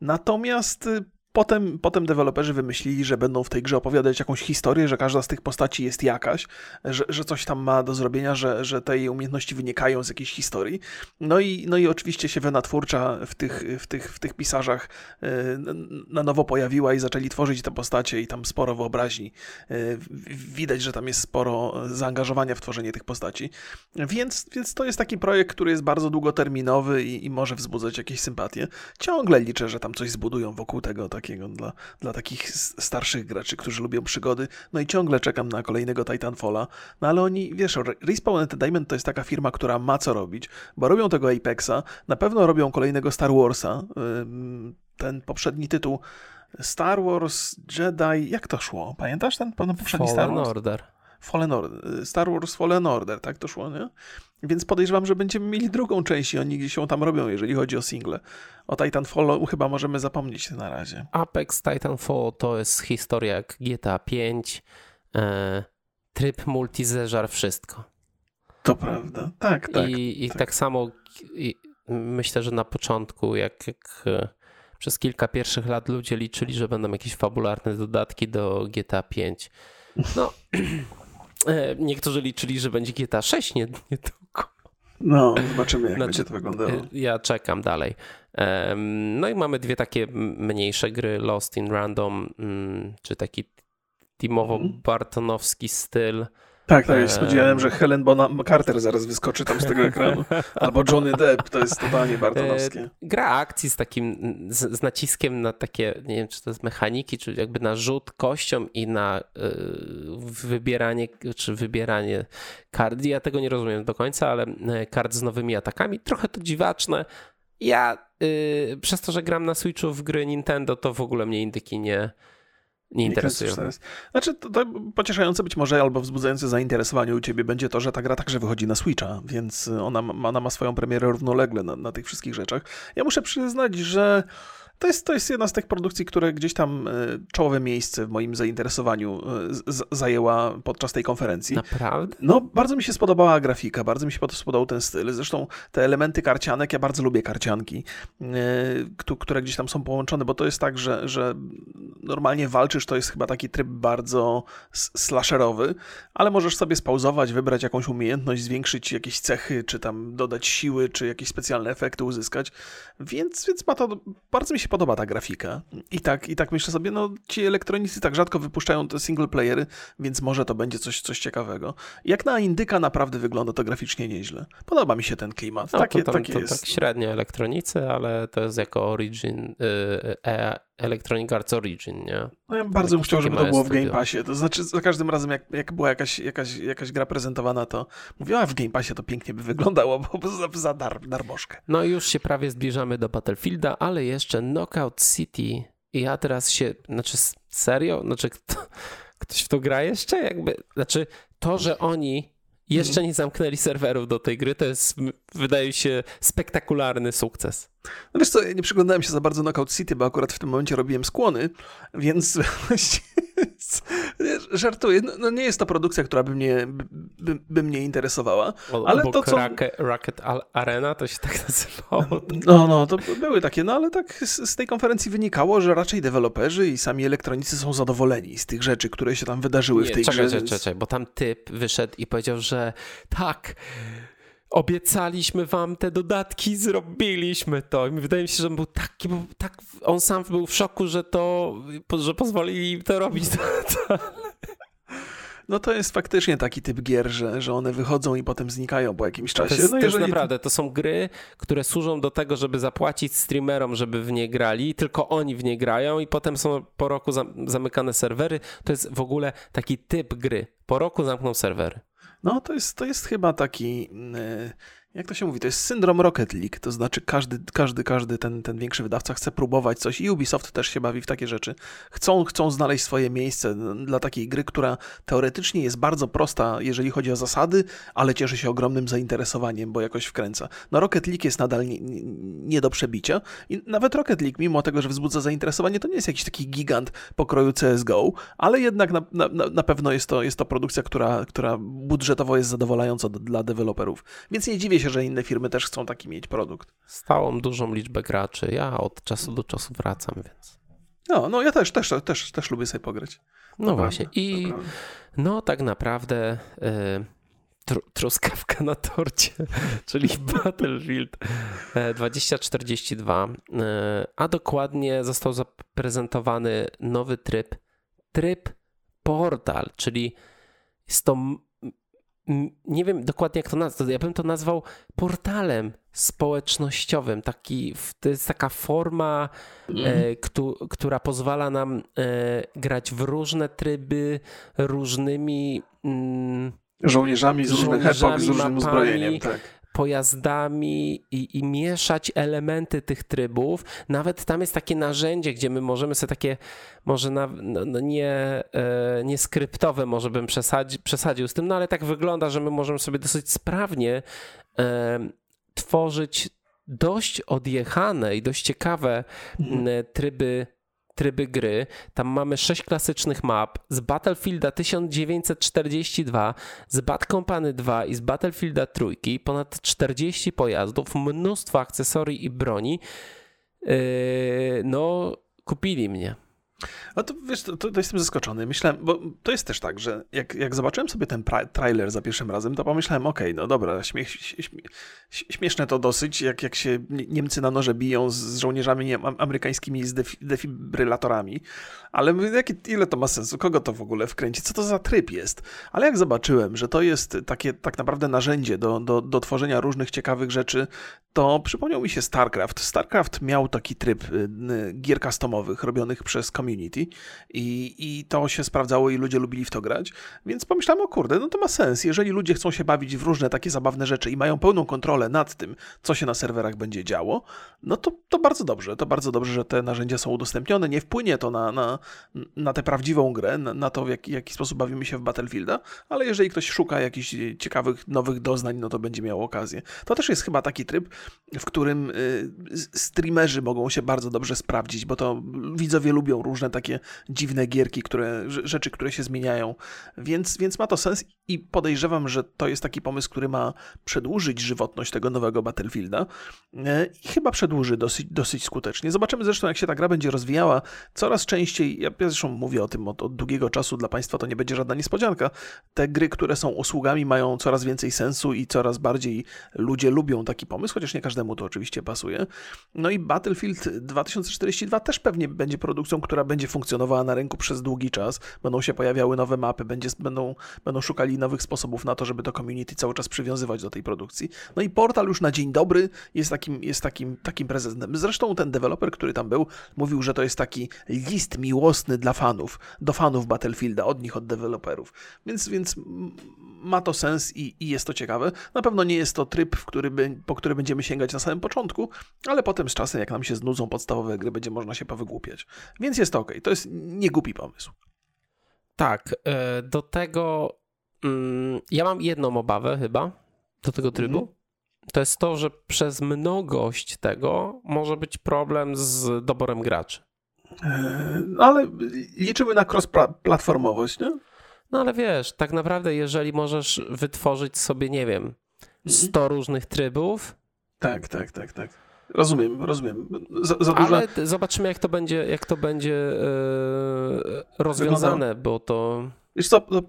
Natomiast Potem, potem deweloperzy wymyślili, że będą w tej grze opowiadać jakąś historię, że każda z tych postaci jest jakaś, że, że coś tam ma do zrobienia, że, że te jej umiejętności wynikają z jakiejś historii. No i, no i oczywiście się wena twórcza w tych, w tych, w tych pisarzach e, na nowo pojawiła i zaczęli tworzyć te postacie i tam sporo wyobraźni. E, widać, że tam jest sporo zaangażowania w tworzenie tych postaci. Więc, więc to jest taki projekt, który jest bardzo długoterminowy i, i może wzbudzać jakieś sympatie. Ciągle liczę, że tam coś zbudują wokół tego, tak takiego dla, dla takich starszych graczy, którzy lubią przygody. No i ciągle czekam na kolejnego Titanfalla. No ale oni, wiesz, Respawn Entertainment to jest taka firma, która ma co robić, bo robią tego Apexa, na pewno robią kolejnego Star Warsa. Ten poprzedni tytuł Star Wars Jedi, jak to szło? Pamiętasz ten poprzedni Fallen Star Wars? Order. Fallen Order, Star Wars Fallen Order, tak to szło, nie? Więc podejrzewam, że będziemy mieli drugą część i oni gdzieś ją tam robią, jeżeli chodzi o single. O Titanfall chyba możemy zapomnieć na razie. Apex Titanfall to jest historia jak GTA 5, e, tryb multi zeżar wszystko. To prawda, tak, tak. I, i tak. tak, samo i myślę, że na początku, jak, jak e, przez kilka pierwszych lat ludzie liczyli, że będą jakieś fabularne dodatki do GTA 5. No, niektórzy liczyli, że będzie GTA 6 nie, tylko. No, zobaczymy, jak znaczy, będzie to wyglądało. E, ja czekam dalej. No i mamy dwie takie mniejsze gry, Lost in Random, mm, czy taki Timowo-Bartonowski styl. Tak, tak. Spodziewałem, że Helen Bonham Carter zaraz wyskoczy tam z tego ekranu. Albo Johnny Depp, to jest totalnie bartonowskie. E, gra akcji z takim, z, z, naciskiem na takie, nie wiem, czy to jest mechaniki, czy jakby na rzut kością i na y, wybieranie, czy wybieranie kart. Ja tego nie rozumiem do końca, ale e, kart z nowymi atakami. Trochę to dziwaczne. Ja y, przez to, że gram na Switchu w gry Nintendo, to w ogóle mnie indyki nie nie interesują. Znaczy, to, to, pocieszające być może albo wzbudzające zainteresowanie u ciebie będzie to, że ta gra także wychodzi na Switcha, więc ona, ona ma swoją premierę równolegle na, na tych wszystkich rzeczach. Ja muszę przyznać, że to jest, to jest jedna z tych produkcji, które gdzieś tam e, czołowe miejsce w moim zainteresowaniu e, zajęła podczas tej konferencji. Naprawdę? No, bardzo mi się spodobała grafika, bardzo mi się spodobał ten styl. Zresztą te elementy karcianek, ja bardzo lubię karcianki, e, które gdzieś tam są połączone, bo to jest tak, że, że normalnie walczysz, to jest chyba taki tryb bardzo slasherowy, ale możesz sobie spauzować, wybrać jakąś umiejętność, zwiększyć jakieś cechy, czy tam dodać siły, czy jakieś specjalne efekty uzyskać. Więc, więc ma to, bardzo mi się podoba ta grafika. I tak, i tak myślę sobie, no ci elektronicy tak rzadko wypuszczają te single playery, więc może to będzie coś, coś ciekawego. Jak na indyka naprawdę wygląda to graficznie nieźle. Podoba mi się ten klimat. No, takie, to, tam, takie to, jest. tak średnio elektronicy, ale to jest jako Origin, yy, e, Electronic Arts Origin, nie? No ja bardzo bym chciał, żeby to było w Game Passie. To znaczy, za każdym razem, jak, jak była jakaś, jakaś, jakaś gra prezentowana, to mówiła, a w Game Passie to pięknie by wyglądało, bo za, za dar, darmożkę. No już się prawie zbliżamy do Battlefielda, ale jeszcze Knockout City. I ja teraz się, znaczy serio? Znaczy kto, ktoś w to gra jeszcze? Jakby, znaczy to, że oni jeszcze nie zamknęli serwerów do tej gry, to jest, wydaje się, spektakularny sukces. No wiesz co, nie przyglądałem się za bardzo Knockout City, bo akurat w tym momencie robiłem skłony, więc Żartuję. No, no, nie jest to produkcja, która by mnie, by, by mnie interesowała. O, ale to, co... Rocket, Rocket Arena to się tak nazywało. No, no, to były takie, no ale tak z, z tej konferencji wynikało, że raczej deweloperzy i sami elektronicy są zadowoleni z tych rzeczy, które się tam wydarzyły nie, w tej czekaj, grze. Czekaj, czekaj, bo tam typ wyszedł i powiedział, że tak, obiecaliśmy wam te dodatki, zrobiliśmy to. I wydaje mi się, że on był taki, tak, on sam był w szoku, że to, że pozwolili im to robić. No to jest faktycznie taki typ gier, że, że one wychodzą i potem znikają po jakimś czasie. To jest, no to jeżeli... naprawdę, to są gry, które służą do tego, żeby zapłacić streamerom, żeby w nie grali, tylko oni w nie grają i potem są po roku zamykane serwery. To jest w ogóle taki typ gry. Po roku zamkną serwery. No to jest, to jest chyba taki... Yy jak to się mówi, to jest syndrom Rocket League, to znaczy każdy, każdy, każdy ten, ten większy wydawca chce próbować coś i Ubisoft też się bawi w takie rzeczy. Chcą, chcą znaleźć swoje miejsce dla takiej gry, która teoretycznie jest bardzo prosta, jeżeli chodzi o zasady, ale cieszy się ogromnym zainteresowaniem, bo jakoś wkręca. No Rocket League jest nadal nie, nie do przebicia i nawet Rocket League, mimo tego, że wzbudza zainteresowanie, to nie jest jakiś taki gigant pokroju CSGO, ale jednak na, na, na pewno jest to, jest to produkcja, która, która budżetowo jest zadowalająca dla deweloperów. Więc nie dziwię się, że inne firmy też chcą taki mieć produkt. Stałą dużą liczbę graczy. Ja od czasu do czasu wracam, więc. No, no ja też, też, też, też lubię sobie pograć. No właśnie. I no tak naprawdę y, tr truskawka na torcie, czyli Battlefield 2042, y, a dokładnie został zaprezentowany nowy tryb, tryb portal, czyli jest to nie wiem dokładnie jak to nazwać, ja bym to nazwał portalem społecznościowym. Taki, to jest taka forma, mm. e, ktu, która pozwala nam e, grać w różne tryby, różnymi mm, żołnierzami z różnych epok, z różnym mapami, uzbrojeniem. Tak pojazdami i, i, mieszać elementy tych trybów. Nawet tam jest takie narzędzie, gdzie my możemy sobie takie, może na, no, no nie, e, nie skryptowe, może bym przesadzi, przesadził z tym, no ale tak wygląda, że my możemy sobie dosyć sprawnie e, tworzyć dość odjechane i dość ciekawe mhm. tryby tryby gry. Tam mamy sześć klasycznych map z Battlefielda 1942, z Bad Company 2 i z Battlefielda 3, ponad 40 pojazdów, mnóstwo akcesorii i broni. Yy, no, kupili mnie. No to wiesz, to, to, jestem zaskoczony. Myślałem, bo to jest też tak, że jak, jak zobaczyłem sobie ten trailer za pierwszym razem, to pomyślałem, okej, okay, no dobra, śmieszne to dosyć, jak, jak się Niemcy na noże biją z żołnierzami nie, amerykańskimi z defi, defibrylatorami, ale jakie, ile to ma sensu? Kogo to w ogóle wkręci? Co to za tryb jest? Ale jak zobaczyłem, że to jest takie tak naprawdę narzędzie do, do, do tworzenia różnych ciekawych rzeczy, to przypomniał mi się StarCraft. StarCraft miał taki tryb y, gier customowych robionych przez community i, i to się sprawdzało i ludzie lubili w to grać, więc pomyślałem, o kurde, no to ma sens. Jeżeli ludzie chcą się bawić w różne takie zabawne rzeczy i mają pełną kontrolę nad tym, co się na serwerach będzie działo, no to, to bardzo dobrze. To bardzo dobrze, że te narzędzia są udostępnione. Nie wpłynie to na, na, na tę prawdziwą grę, na, na to, w jaki, jaki sposób bawimy się w Battlefielda, ale jeżeli ktoś szuka jakichś ciekawych, nowych doznań, no to będzie miał okazję. To też jest chyba taki tryb, w którym y, streamerzy mogą się bardzo dobrze sprawdzić, bo to widzowie lubią różne takie dziwne gierki, które, rzeczy, które się zmieniają, więc, więc ma to sens i podejrzewam, że to jest taki pomysł, który ma przedłużyć żywotność tego nowego Battlefielda e, i chyba przedłuży dosyć, dosyć skutecznie. Zobaczymy zresztą, jak się ta gra będzie rozwijała. Coraz częściej, ja zresztą mówię o tym od, od długiego czasu, dla Państwa to nie będzie żadna niespodzianka. Te gry, które są usługami, mają coraz więcej sensu i coraz bardziej ludzie lubią taki pomysł, chociaż nie każdemu to oczywiście pasuje. No i Battlefield 2042 też pewnie będzie produkcją, która będzie funkcjonowała na rynku przez długi czas. Będą się pojawiały nowe mapy, będzie, będą, będą szukali nowych sposobów na to, żeby to community cały czas przywiązywać do tej produkcji. No i portal już na dzień dobry jest takim, jest takim, takim prezentem. Zresztą ten deweloper, który tam był, mówił, że to jest taki list miłosny dla fanów, do fanów Battlefielda, od nich, od deweloperów. Więc, więc ma to sens i, i jest to ciekawe. Na pewno nie jest to tryb, w który by, po który będziemy sięgać na samym początku, ale potem z czasem, jak nam się znudzą podstawowe gry, będzie można się powygłupiać. Więc jest to ok. To jest niegłupi pomysł. Tak. E, do tego mm, ja mam jedną obawę chyba do tego trybu. Mm. To jest to, że przez mnogość tego może być problem z doborem graczy. No ale liczymy na cross-platformowość, nie? No ale wiesz, tak naprawdę jeżeli możesz wytworzyć sobie, nie wiem, 100 mhm. różnych trybów. Tak, tak, tak, tak. Rozumiem, rozumiem. Za, za dużo... Ale zobaczymy, jak to będzie, jak to będzie yy, rozwiązane, bo to. Wiesz co, no,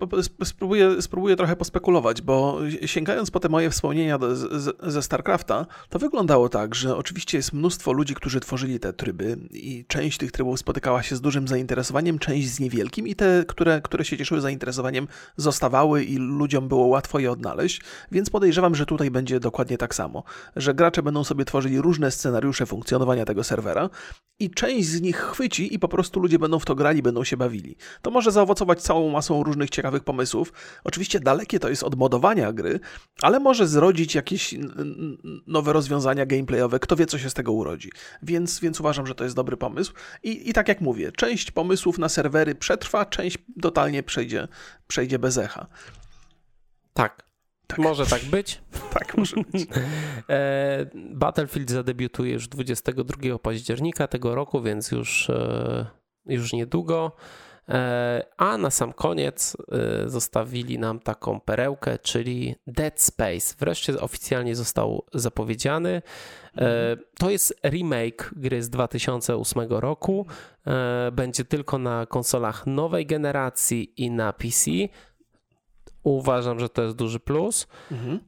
spróbuję, spróbuję trochę pospekulować, bo sięgając po te moje wspomnienia ze StarCrafta, to wyglądało tak, że oczywiście jest mnóstwo ludzi, którzy tworzyli te tryby i część tych trybów spotykała się z dużym zainteresowaniem, część z niewielkim i te, które, które się cieszyły zainteresowaniem, zostawały i ludziom było łatwo je odnaleźć, więc podejrzewam, że tutaj będzie dokładnie tak samo, że gracze będą sobie tworzyli różne scenariusze funkcjonowania tego serwera i część z nich chwyci i po prostu ludzie będą w to grali, będą się bawili. To może zaowocować całą masą różnych ciekawych pomysłów. Oczywiście dalekie to jest od modowania gry, ale może zrodzić jakieś nowe rozwiązania gameplayowe. Kto wie, co się z tego urodzi. Więc, więc uważam, że to jest dobry pomysł. I, I tak jak mówię, część pomysłów na serwery przetrwa, część totalnie przejdzie, przejdzie bez echa. Tak. Tak. Może tak być. tak, może być. E, Battlefield zadebiutuje już 22 października tego roku, więc już, e, już niedługo. E, a na sam koniec e, zostawili nam taką perełkę, czyli Dead Space. Wreszcie oficjalnie został zapowiedziany. E, to jest remake gry z 2008 roku. Będzie tylko na konsolach nowej generacji i na PC. Uważam, że to jest duży plus. Mhm.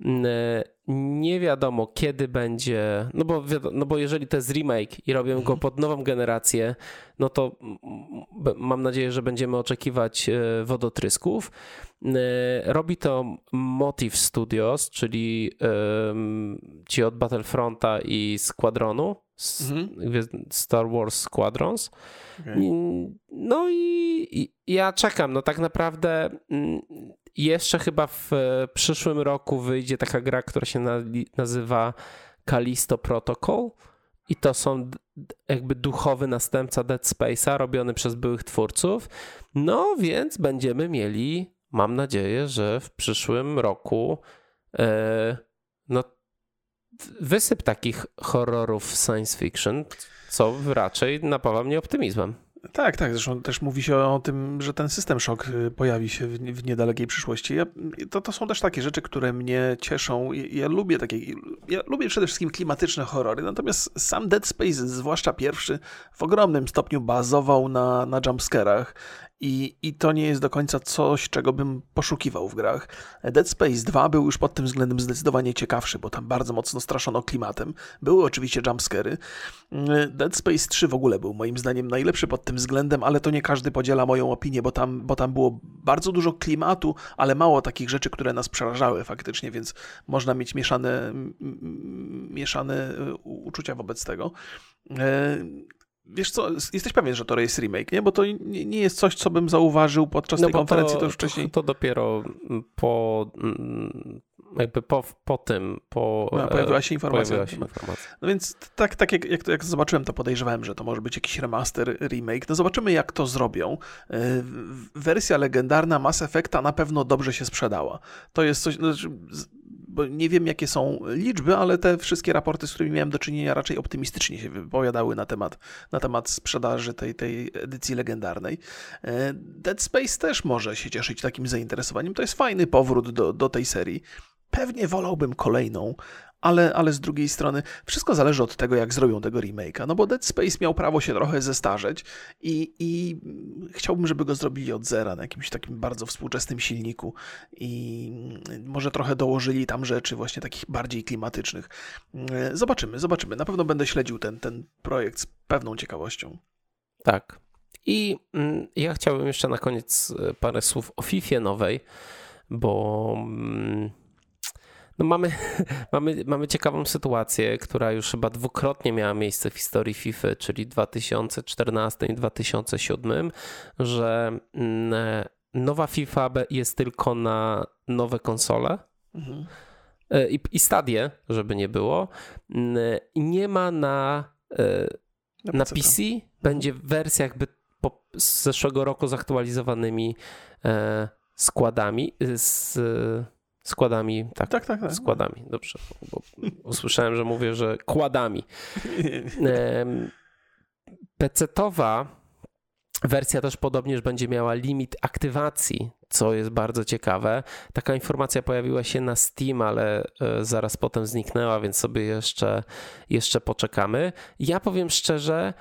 Nie wiadomo, kiedy będzie. No bo, no bo jeżeli to jest remake i robią go mhm. pod nową generację, no to mam nadzieję, że będziemy oczekiwać e, wodotrysków. E, robi to Motive Studios, czyli ci od Battlefronta i Squadronu, mhm. Star Wars Squadrons. Okay. No i, i ja czekam. No tak naprawdę mm, jeszcze chyba w e, przyszłym roku wyjdzie taka gra, która się nazywa Callisto Protocol. I to są jakby duchowy następca Dead Space'a robiony przez byłych twórców. No więc będziemy mieli, mam nadzieję, że w przyszłym roku e, no, wysyp takich horrorów science fiction, co raczej napawa mnie optymizmem. Tak, tak. Zresztą też mówi się o tym, że ten system szok y, pojawi się w, niedalekiej przyszłości. Ja, to, to są też takie rzeczy, które mnie cieszą. Ja, ja, lubię takie. Ja lubię przede wszystkim klimatyczne horrory. Natomiast sam Dead Space, zwłaszcza pierwszy, w ogromnym stopniu bazował na, na jumpscarach i, I to nie jest do końca coś, czego bym poszukiwał w grach. Dead Space 2 był już pod tym względem zdecydowanie ciekawszy, bo tam bardzo mocno straszono klimatem. Były oczywiście jumpscary. Dead Space 3 w ogóle był moim zdaniem najlepszy pod tym względem, ale to nie każdy podziela moją opinię, bo tam, bo tam było bardzo dużo klimatu, ale mało takich rzeczy, które nas przerażały faktycznie, więc można mieć mieszane, mieszane y, uczucia wobec tego. E, Wiesz co, jesteś pewien, że to jest remake, nie? Bo to nie, nie jest coś, co bym zauważył podczas no tej konferencji, to, to już wcześniej. To dopiero po mm, jakby po, po tym, po... No, pojawiła się informacja. Pojawiła się informacja. No więc tak, tak jak, jak, jak zobaczyłem, to podejrzewałem, że to może być jakiś remaster, remake. No zobaczymy, jak to zrobią. E, wersja legendarna Mass Effecta na pewno dobrze się sprzedała. To jest coś... No, bo nie wiem jakie są liczby, ale te wszystkie raporty, z którymi miałem do czynienia, raczej optymistycznie się wypowiadały na temat, na temat sprzedaży tej, tej edycji legendarnej. E, Dead Space też może się cieszyć takim zainteresowaniem. To jest fajny powrót do, do tej serii. Pewnie wolałbym kolejną, ale, ale z drugiej strony wszystko zależy od tego, jak zrobią tego remake'a. No bo Dead Space miał prawo się trochę zestarzeć i, i chciałbym, żeby go zrobili od zera na jakimś takim bardzo współczesnym silniku i może trochę dołożyli tam rzeczy właśnie takich bardziej klimatycznych. Zobaczymy, zobaczymy. Na pewno będę śledził ten, ten projekt z pewną ciekawością. Tak. I mm, ja chciałbym jeszcze na koniec e, parę słów o FIFA nowej, bo mm, no mamy, mamy, mamy ciekawą sytuację, która już chyba dwukrotnie miała miejsce w historii FIFA, czyli 2014 i 2007, że mm, nowa FIFA jest tylko na nowe konsole. Mhm. E, I, I stadie, żeby nie było. Mm, nie ma na, e, na, na PC. Będzie wersja jakby po, z zeszłego roku zaktualizowanymi e, składami. Z, Składami, tak. Tak, tak, tak. Składami, dobrze. Bo usłyszałem, że mówię, że kładami. PC-towa Wersja też podobnież będzie miała limit aktywacji, co jest bardzo ciekawe. Taka informacja pojawiła się na Steam, ale e, zaraz potem zniknęła, więc sobie jeszcze, jeszcze poczekamy. Ja powiem szczerze,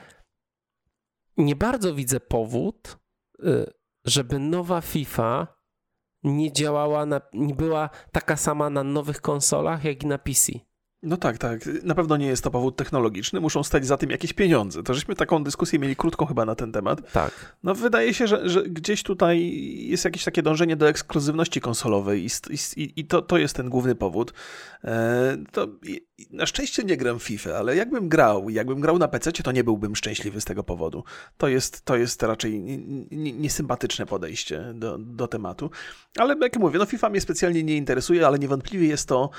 nie bardzo widzę powód, e, żeby nowa FIFA nie działała, na, nie była taka sama na nowych konsolach, jak i na PC. No tak, tak. Na pewno nie jest to powód technologiczny, muszą stać za tym jakieś pieniądze. To żeśmy taką dyskusję mieli krótką chyba na ten temat. Tak. No wydaje się, że, że gdzieś tutaj jest jakieś takie dążenie do ekskluzywności konsolowej i, i, i to, to jest ten główny powód. E, to na szczęście nie gram FIFA, ale jakbym grał, jakbym grał na PC, to nie byłbym szczęśliwy z tego powodu. To jest, to jest raczej niesympatyczne podejście do, do tematu. Ale jak mówię, no FIFA mnie specjalnie nie interesuje, ale niewątpliwie jest to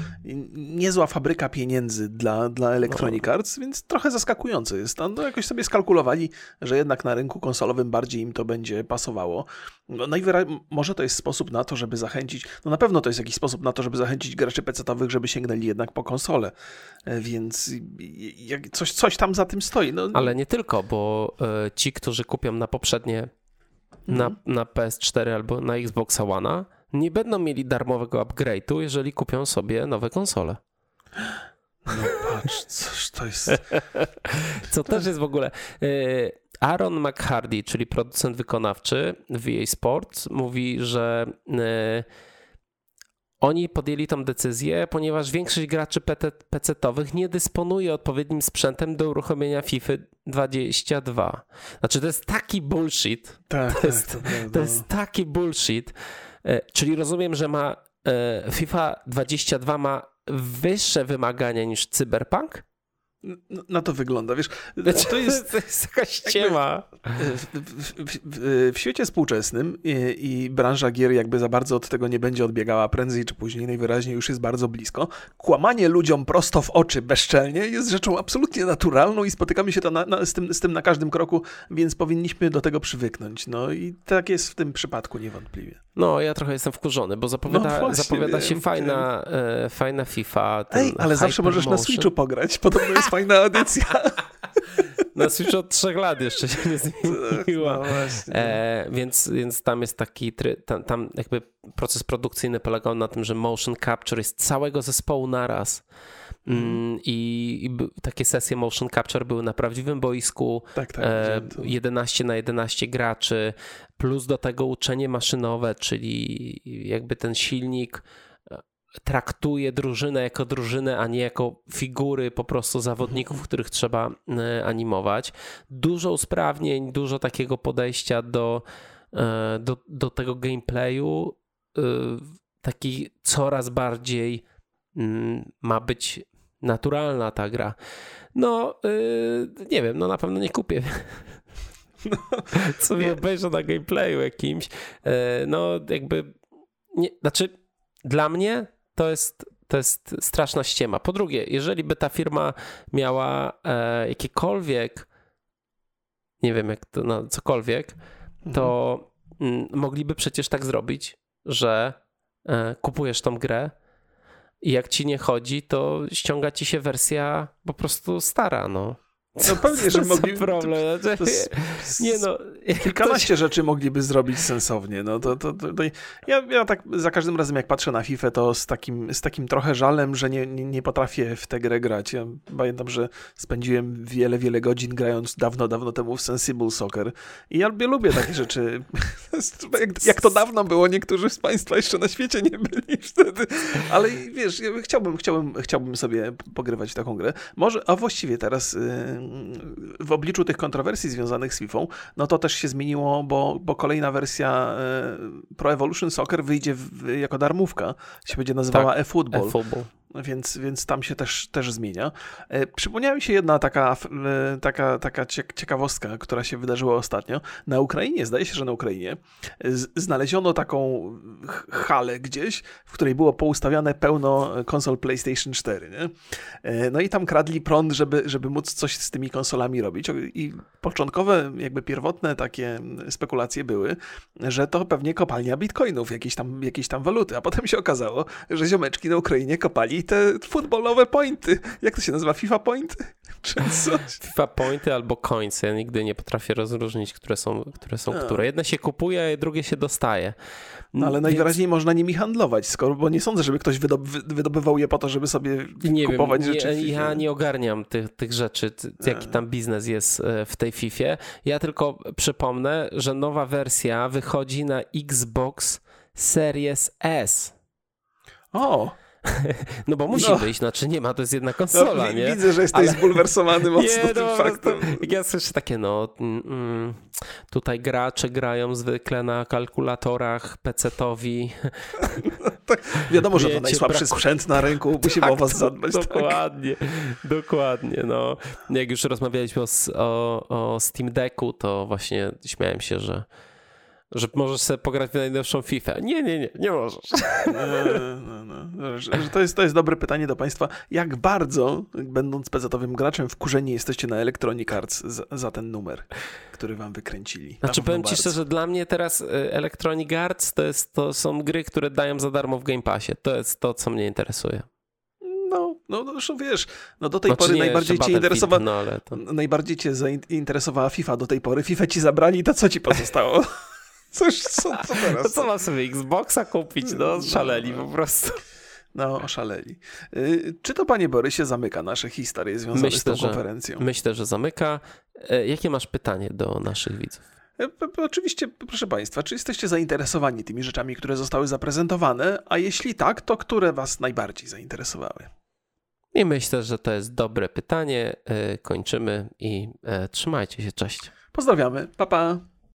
niezła fabryka pieniędzy dla, dla Electronic no. Arts, więc trochę zaskakujące jest. No, no jakoś sobie skalkulowali, że jednak na rynku konsolowym bardziej im to będzie pasowało. No, najwyraźniej może to jest sposób na to, żeby zachęcić, no na pewno to jest jakiś sposób na to, żeby zachęcić graczy PC-owych, żeby sięgnęli jednak po konsolę. E, więc coś, coś tam za tym stoi. No. Ale nie tylko, bo e, ci, którzy kupią na poprzednie na, mhm. na PS4 albo na Xbox One, nie będą mieli darmowego upgrade'u, jeżeli kupią sobie nowe konsole. No patrz, coś to jest. Co też jest w ogóle. E, Aaron McHardy, czyli producent wykonawczy w EA Sports, mówi, że oni podjęli tą decyzję, ponieważ większość graczy PC-owych nie dysponuje odpowiednim sprzętem do uruchomienia FIFA 22. Znaczy, to jest taki bullshit. Tak, to, tak, jest, to, to jest taki bullshit. E, czyli rozumiem, że ma e, FIFA 22 ma wyższe wymagania niż Cyberpunk? Na to wygląda, wiesz, znaczy, to jest, to jest jakaś ściema. W, w, w, w, świecie współczesnym i, i, branża gier jakby za bardzo od tego nie będzie odbiegała prędzej czy później, najwyraźniej już jest bardzo blisko. Kłamanie ludziom prosto w oczy bezczelnie jest rzeczą absolutnie naturalną i spotykamy się to na, na, z, tym, z tym na każdym kroku, więc powinniśmy do tego przywyknąć. No i tak jest w tym przypadku niewątpliwie. No, ja trochę jestem wkurzony, bo zapowiada, no właśnie, zapowiada się fajna, e, fajna FIFA. Ej, ale zawsze możesz na Switchu pograć, podobno jest fajna edycja. Na Switchu od trzech lat jeszcze się nie zmieniła. No e, więc, więc tam jest taki, tam, tam jakby proces produkcyjny polegał na tym, że motion capture jest całego zespołu naraz. Mm, mhm. I, I, takie sesje motion capture były na prawdziwym boisku. Tak, tak, e, 11 na 11 graczy, plus do tego uczenie maszynowe, czyli jakby ten silnik traktuje drużynę jako drużynę, a nie jako figury po prostu zawodników, których trzeba e, animować. Dużo usprawnień, dużo takiego podejścia do, e, do, do tego gameplayu. E, taki coraz bardziej mm, ma być naturalna ta gra. No, nie wiem, no na pewno nie kupię. No, Co nie obejrzę na gameplayu jakimś. No, jakby. Nie, znaczy, dla mnie to jest, to jest straszna ściema. Po drugie, jeżeli by ta firma miała e, jakiekolwiek, nie wiem jak to, no, cokolwiek, to mhm. mogliby przecież tak zrobić, że e, kupujesz tą grę i jak ci nie chodzi, to ściąga ci się wersja po prostu stara, no. No pewnie, że mogli... problem. To, to, nie no. Kilkanaście to... rzeczy mogliby zrobić sensownie. No to, to, to, ja, ja tak za każdym razem jak patrzę na FIFA, to z takim, z takim trochę żalem, że nie, nie, nie potrafię w tę grę grać. Ja pamiętam, że spędziłem wiele, wiele godzin grając dawno, dawno temu w Sensible Soccer i ja lubię, lubię takie rzeczy. jak, jak to dawno było, niektórzy z Państwa jeszcze na świecie nie byli wtedy. Ale wiesz, ja chciałbym, chciałbym, chciałbym sobie pogrywać w taką grę. Może, a właściwie teraz... Yy, w obliczu tych kontrowersji związanych z FIFA, no to też się zmieniło, bo, bo kolejna wersja e, Pro Evolution Soccer wyjdzie w, jako darmówka, się będzie nazywała tak, eFootball. e-football więc, więc tam się też, też zmienia. E, przypomniała mi się jedna taka, e, taka, taka ciekawostka, która się wydarzyła ostatnio. Na Ukrainie, zdaje się, że na Ukrainie, znaleziono taką halę gdzieś, w której było poustawiane pełno konsol PlayStation 4. Nie? E, no i tam kradli prąd, żeby, żeby móc coś z tymi konsolami robić. I początkowe, jakby pierwotne takie spekulacje były, że to pewnie kopalnia bitcoinów, jakieś tam, jakieś tam waluty, a potem się okazało, że ziomeczki na Ukrainie kopali te futbolowe pointy. Jak to się nazywa? FIFA point? czy coś. FIFA Pointy albo Coins. Ja nigdy nie potrafię rozróżnić, które są, które są które. Jedne się kupuje, a drugie się dostaje. No, ale Więc najwyraźniej można nimi handlować, skoro, bo nie sądzę, żeby ktoś wydob wy- wydobywał je po to, żeby sobie Nie kupować wiem, rzeczy. w nie, ja nie ogarniam tych, tych rzeczy, jaki tam biznes jest e, w tej FIFA. Ja tylko przypomnę, że nowa wersja wychodzi na Xbox Series S. O, No bo musi No. wyjść, znaczy nie ma, to jest jedna no, konsola, wi- nie? widzę, że jesteś Ale- zbulwersowany mocno Nie, tym no, po prostu, faktem. ja słyszę takie, no, mm, mm, tutaj gracze grają zwykle na kalkulatorach PC-towi. Wiadomo, że to najsłabszy braku- sprzęt na rynku, musimy o was to- zadbać. Tak. Dokładnie, dokładnie. No. Jak już rozmawialiśmy o, o, o Steam Decku, to właśnie śmiałem się, że, że możesz sobie pograć w najnowszą FIFA. Nie, nie, nie, nie możesz. No, no, no. Że, to, jest, to jest dobre pytanie do Państwa. Jak bardzo, będąc PC-owym graczem, wkurzeni jesteście na Electronic Arts za, za ten numer, który Wam wykręcili? Na Znaczy powiem ci szczerze, dla mnie teraz y, Electronic Arts to, jest, to są gry, które dają za darmo w Game Passie. To jest to, co mnie interesuje. No, no, no zresztą wiesz, no do tej Znaczy pory nie, najbardziej cię interesowała, No to... najbardziej cię zainteresowała FIFA do tej pory. FIFA ci zabrali, to co ci pozostało? Cóż, co, co To teraz? co mam sobie Xboxa kupić? No szaleli po prostu. No, oszaleli. Y, Czy to, panie Borysie, zamyka nasze historie związane z Myślę, tą że- konferencją? Myślę, że zamyka. E, Jakie masz pytanie do naszych widzów? E, Oczywiście, proszę Państwa, czy jesteście zainteresowani tymi rzeczami, które zostały zaprezentowane? A jeśli tak, to które Was najbardziej zainteresowały? I myślę, że to jest dobre pytanie. E, Kończymy i trzymajcie się. Cześć. Pozdrawiamy. Pa, pa.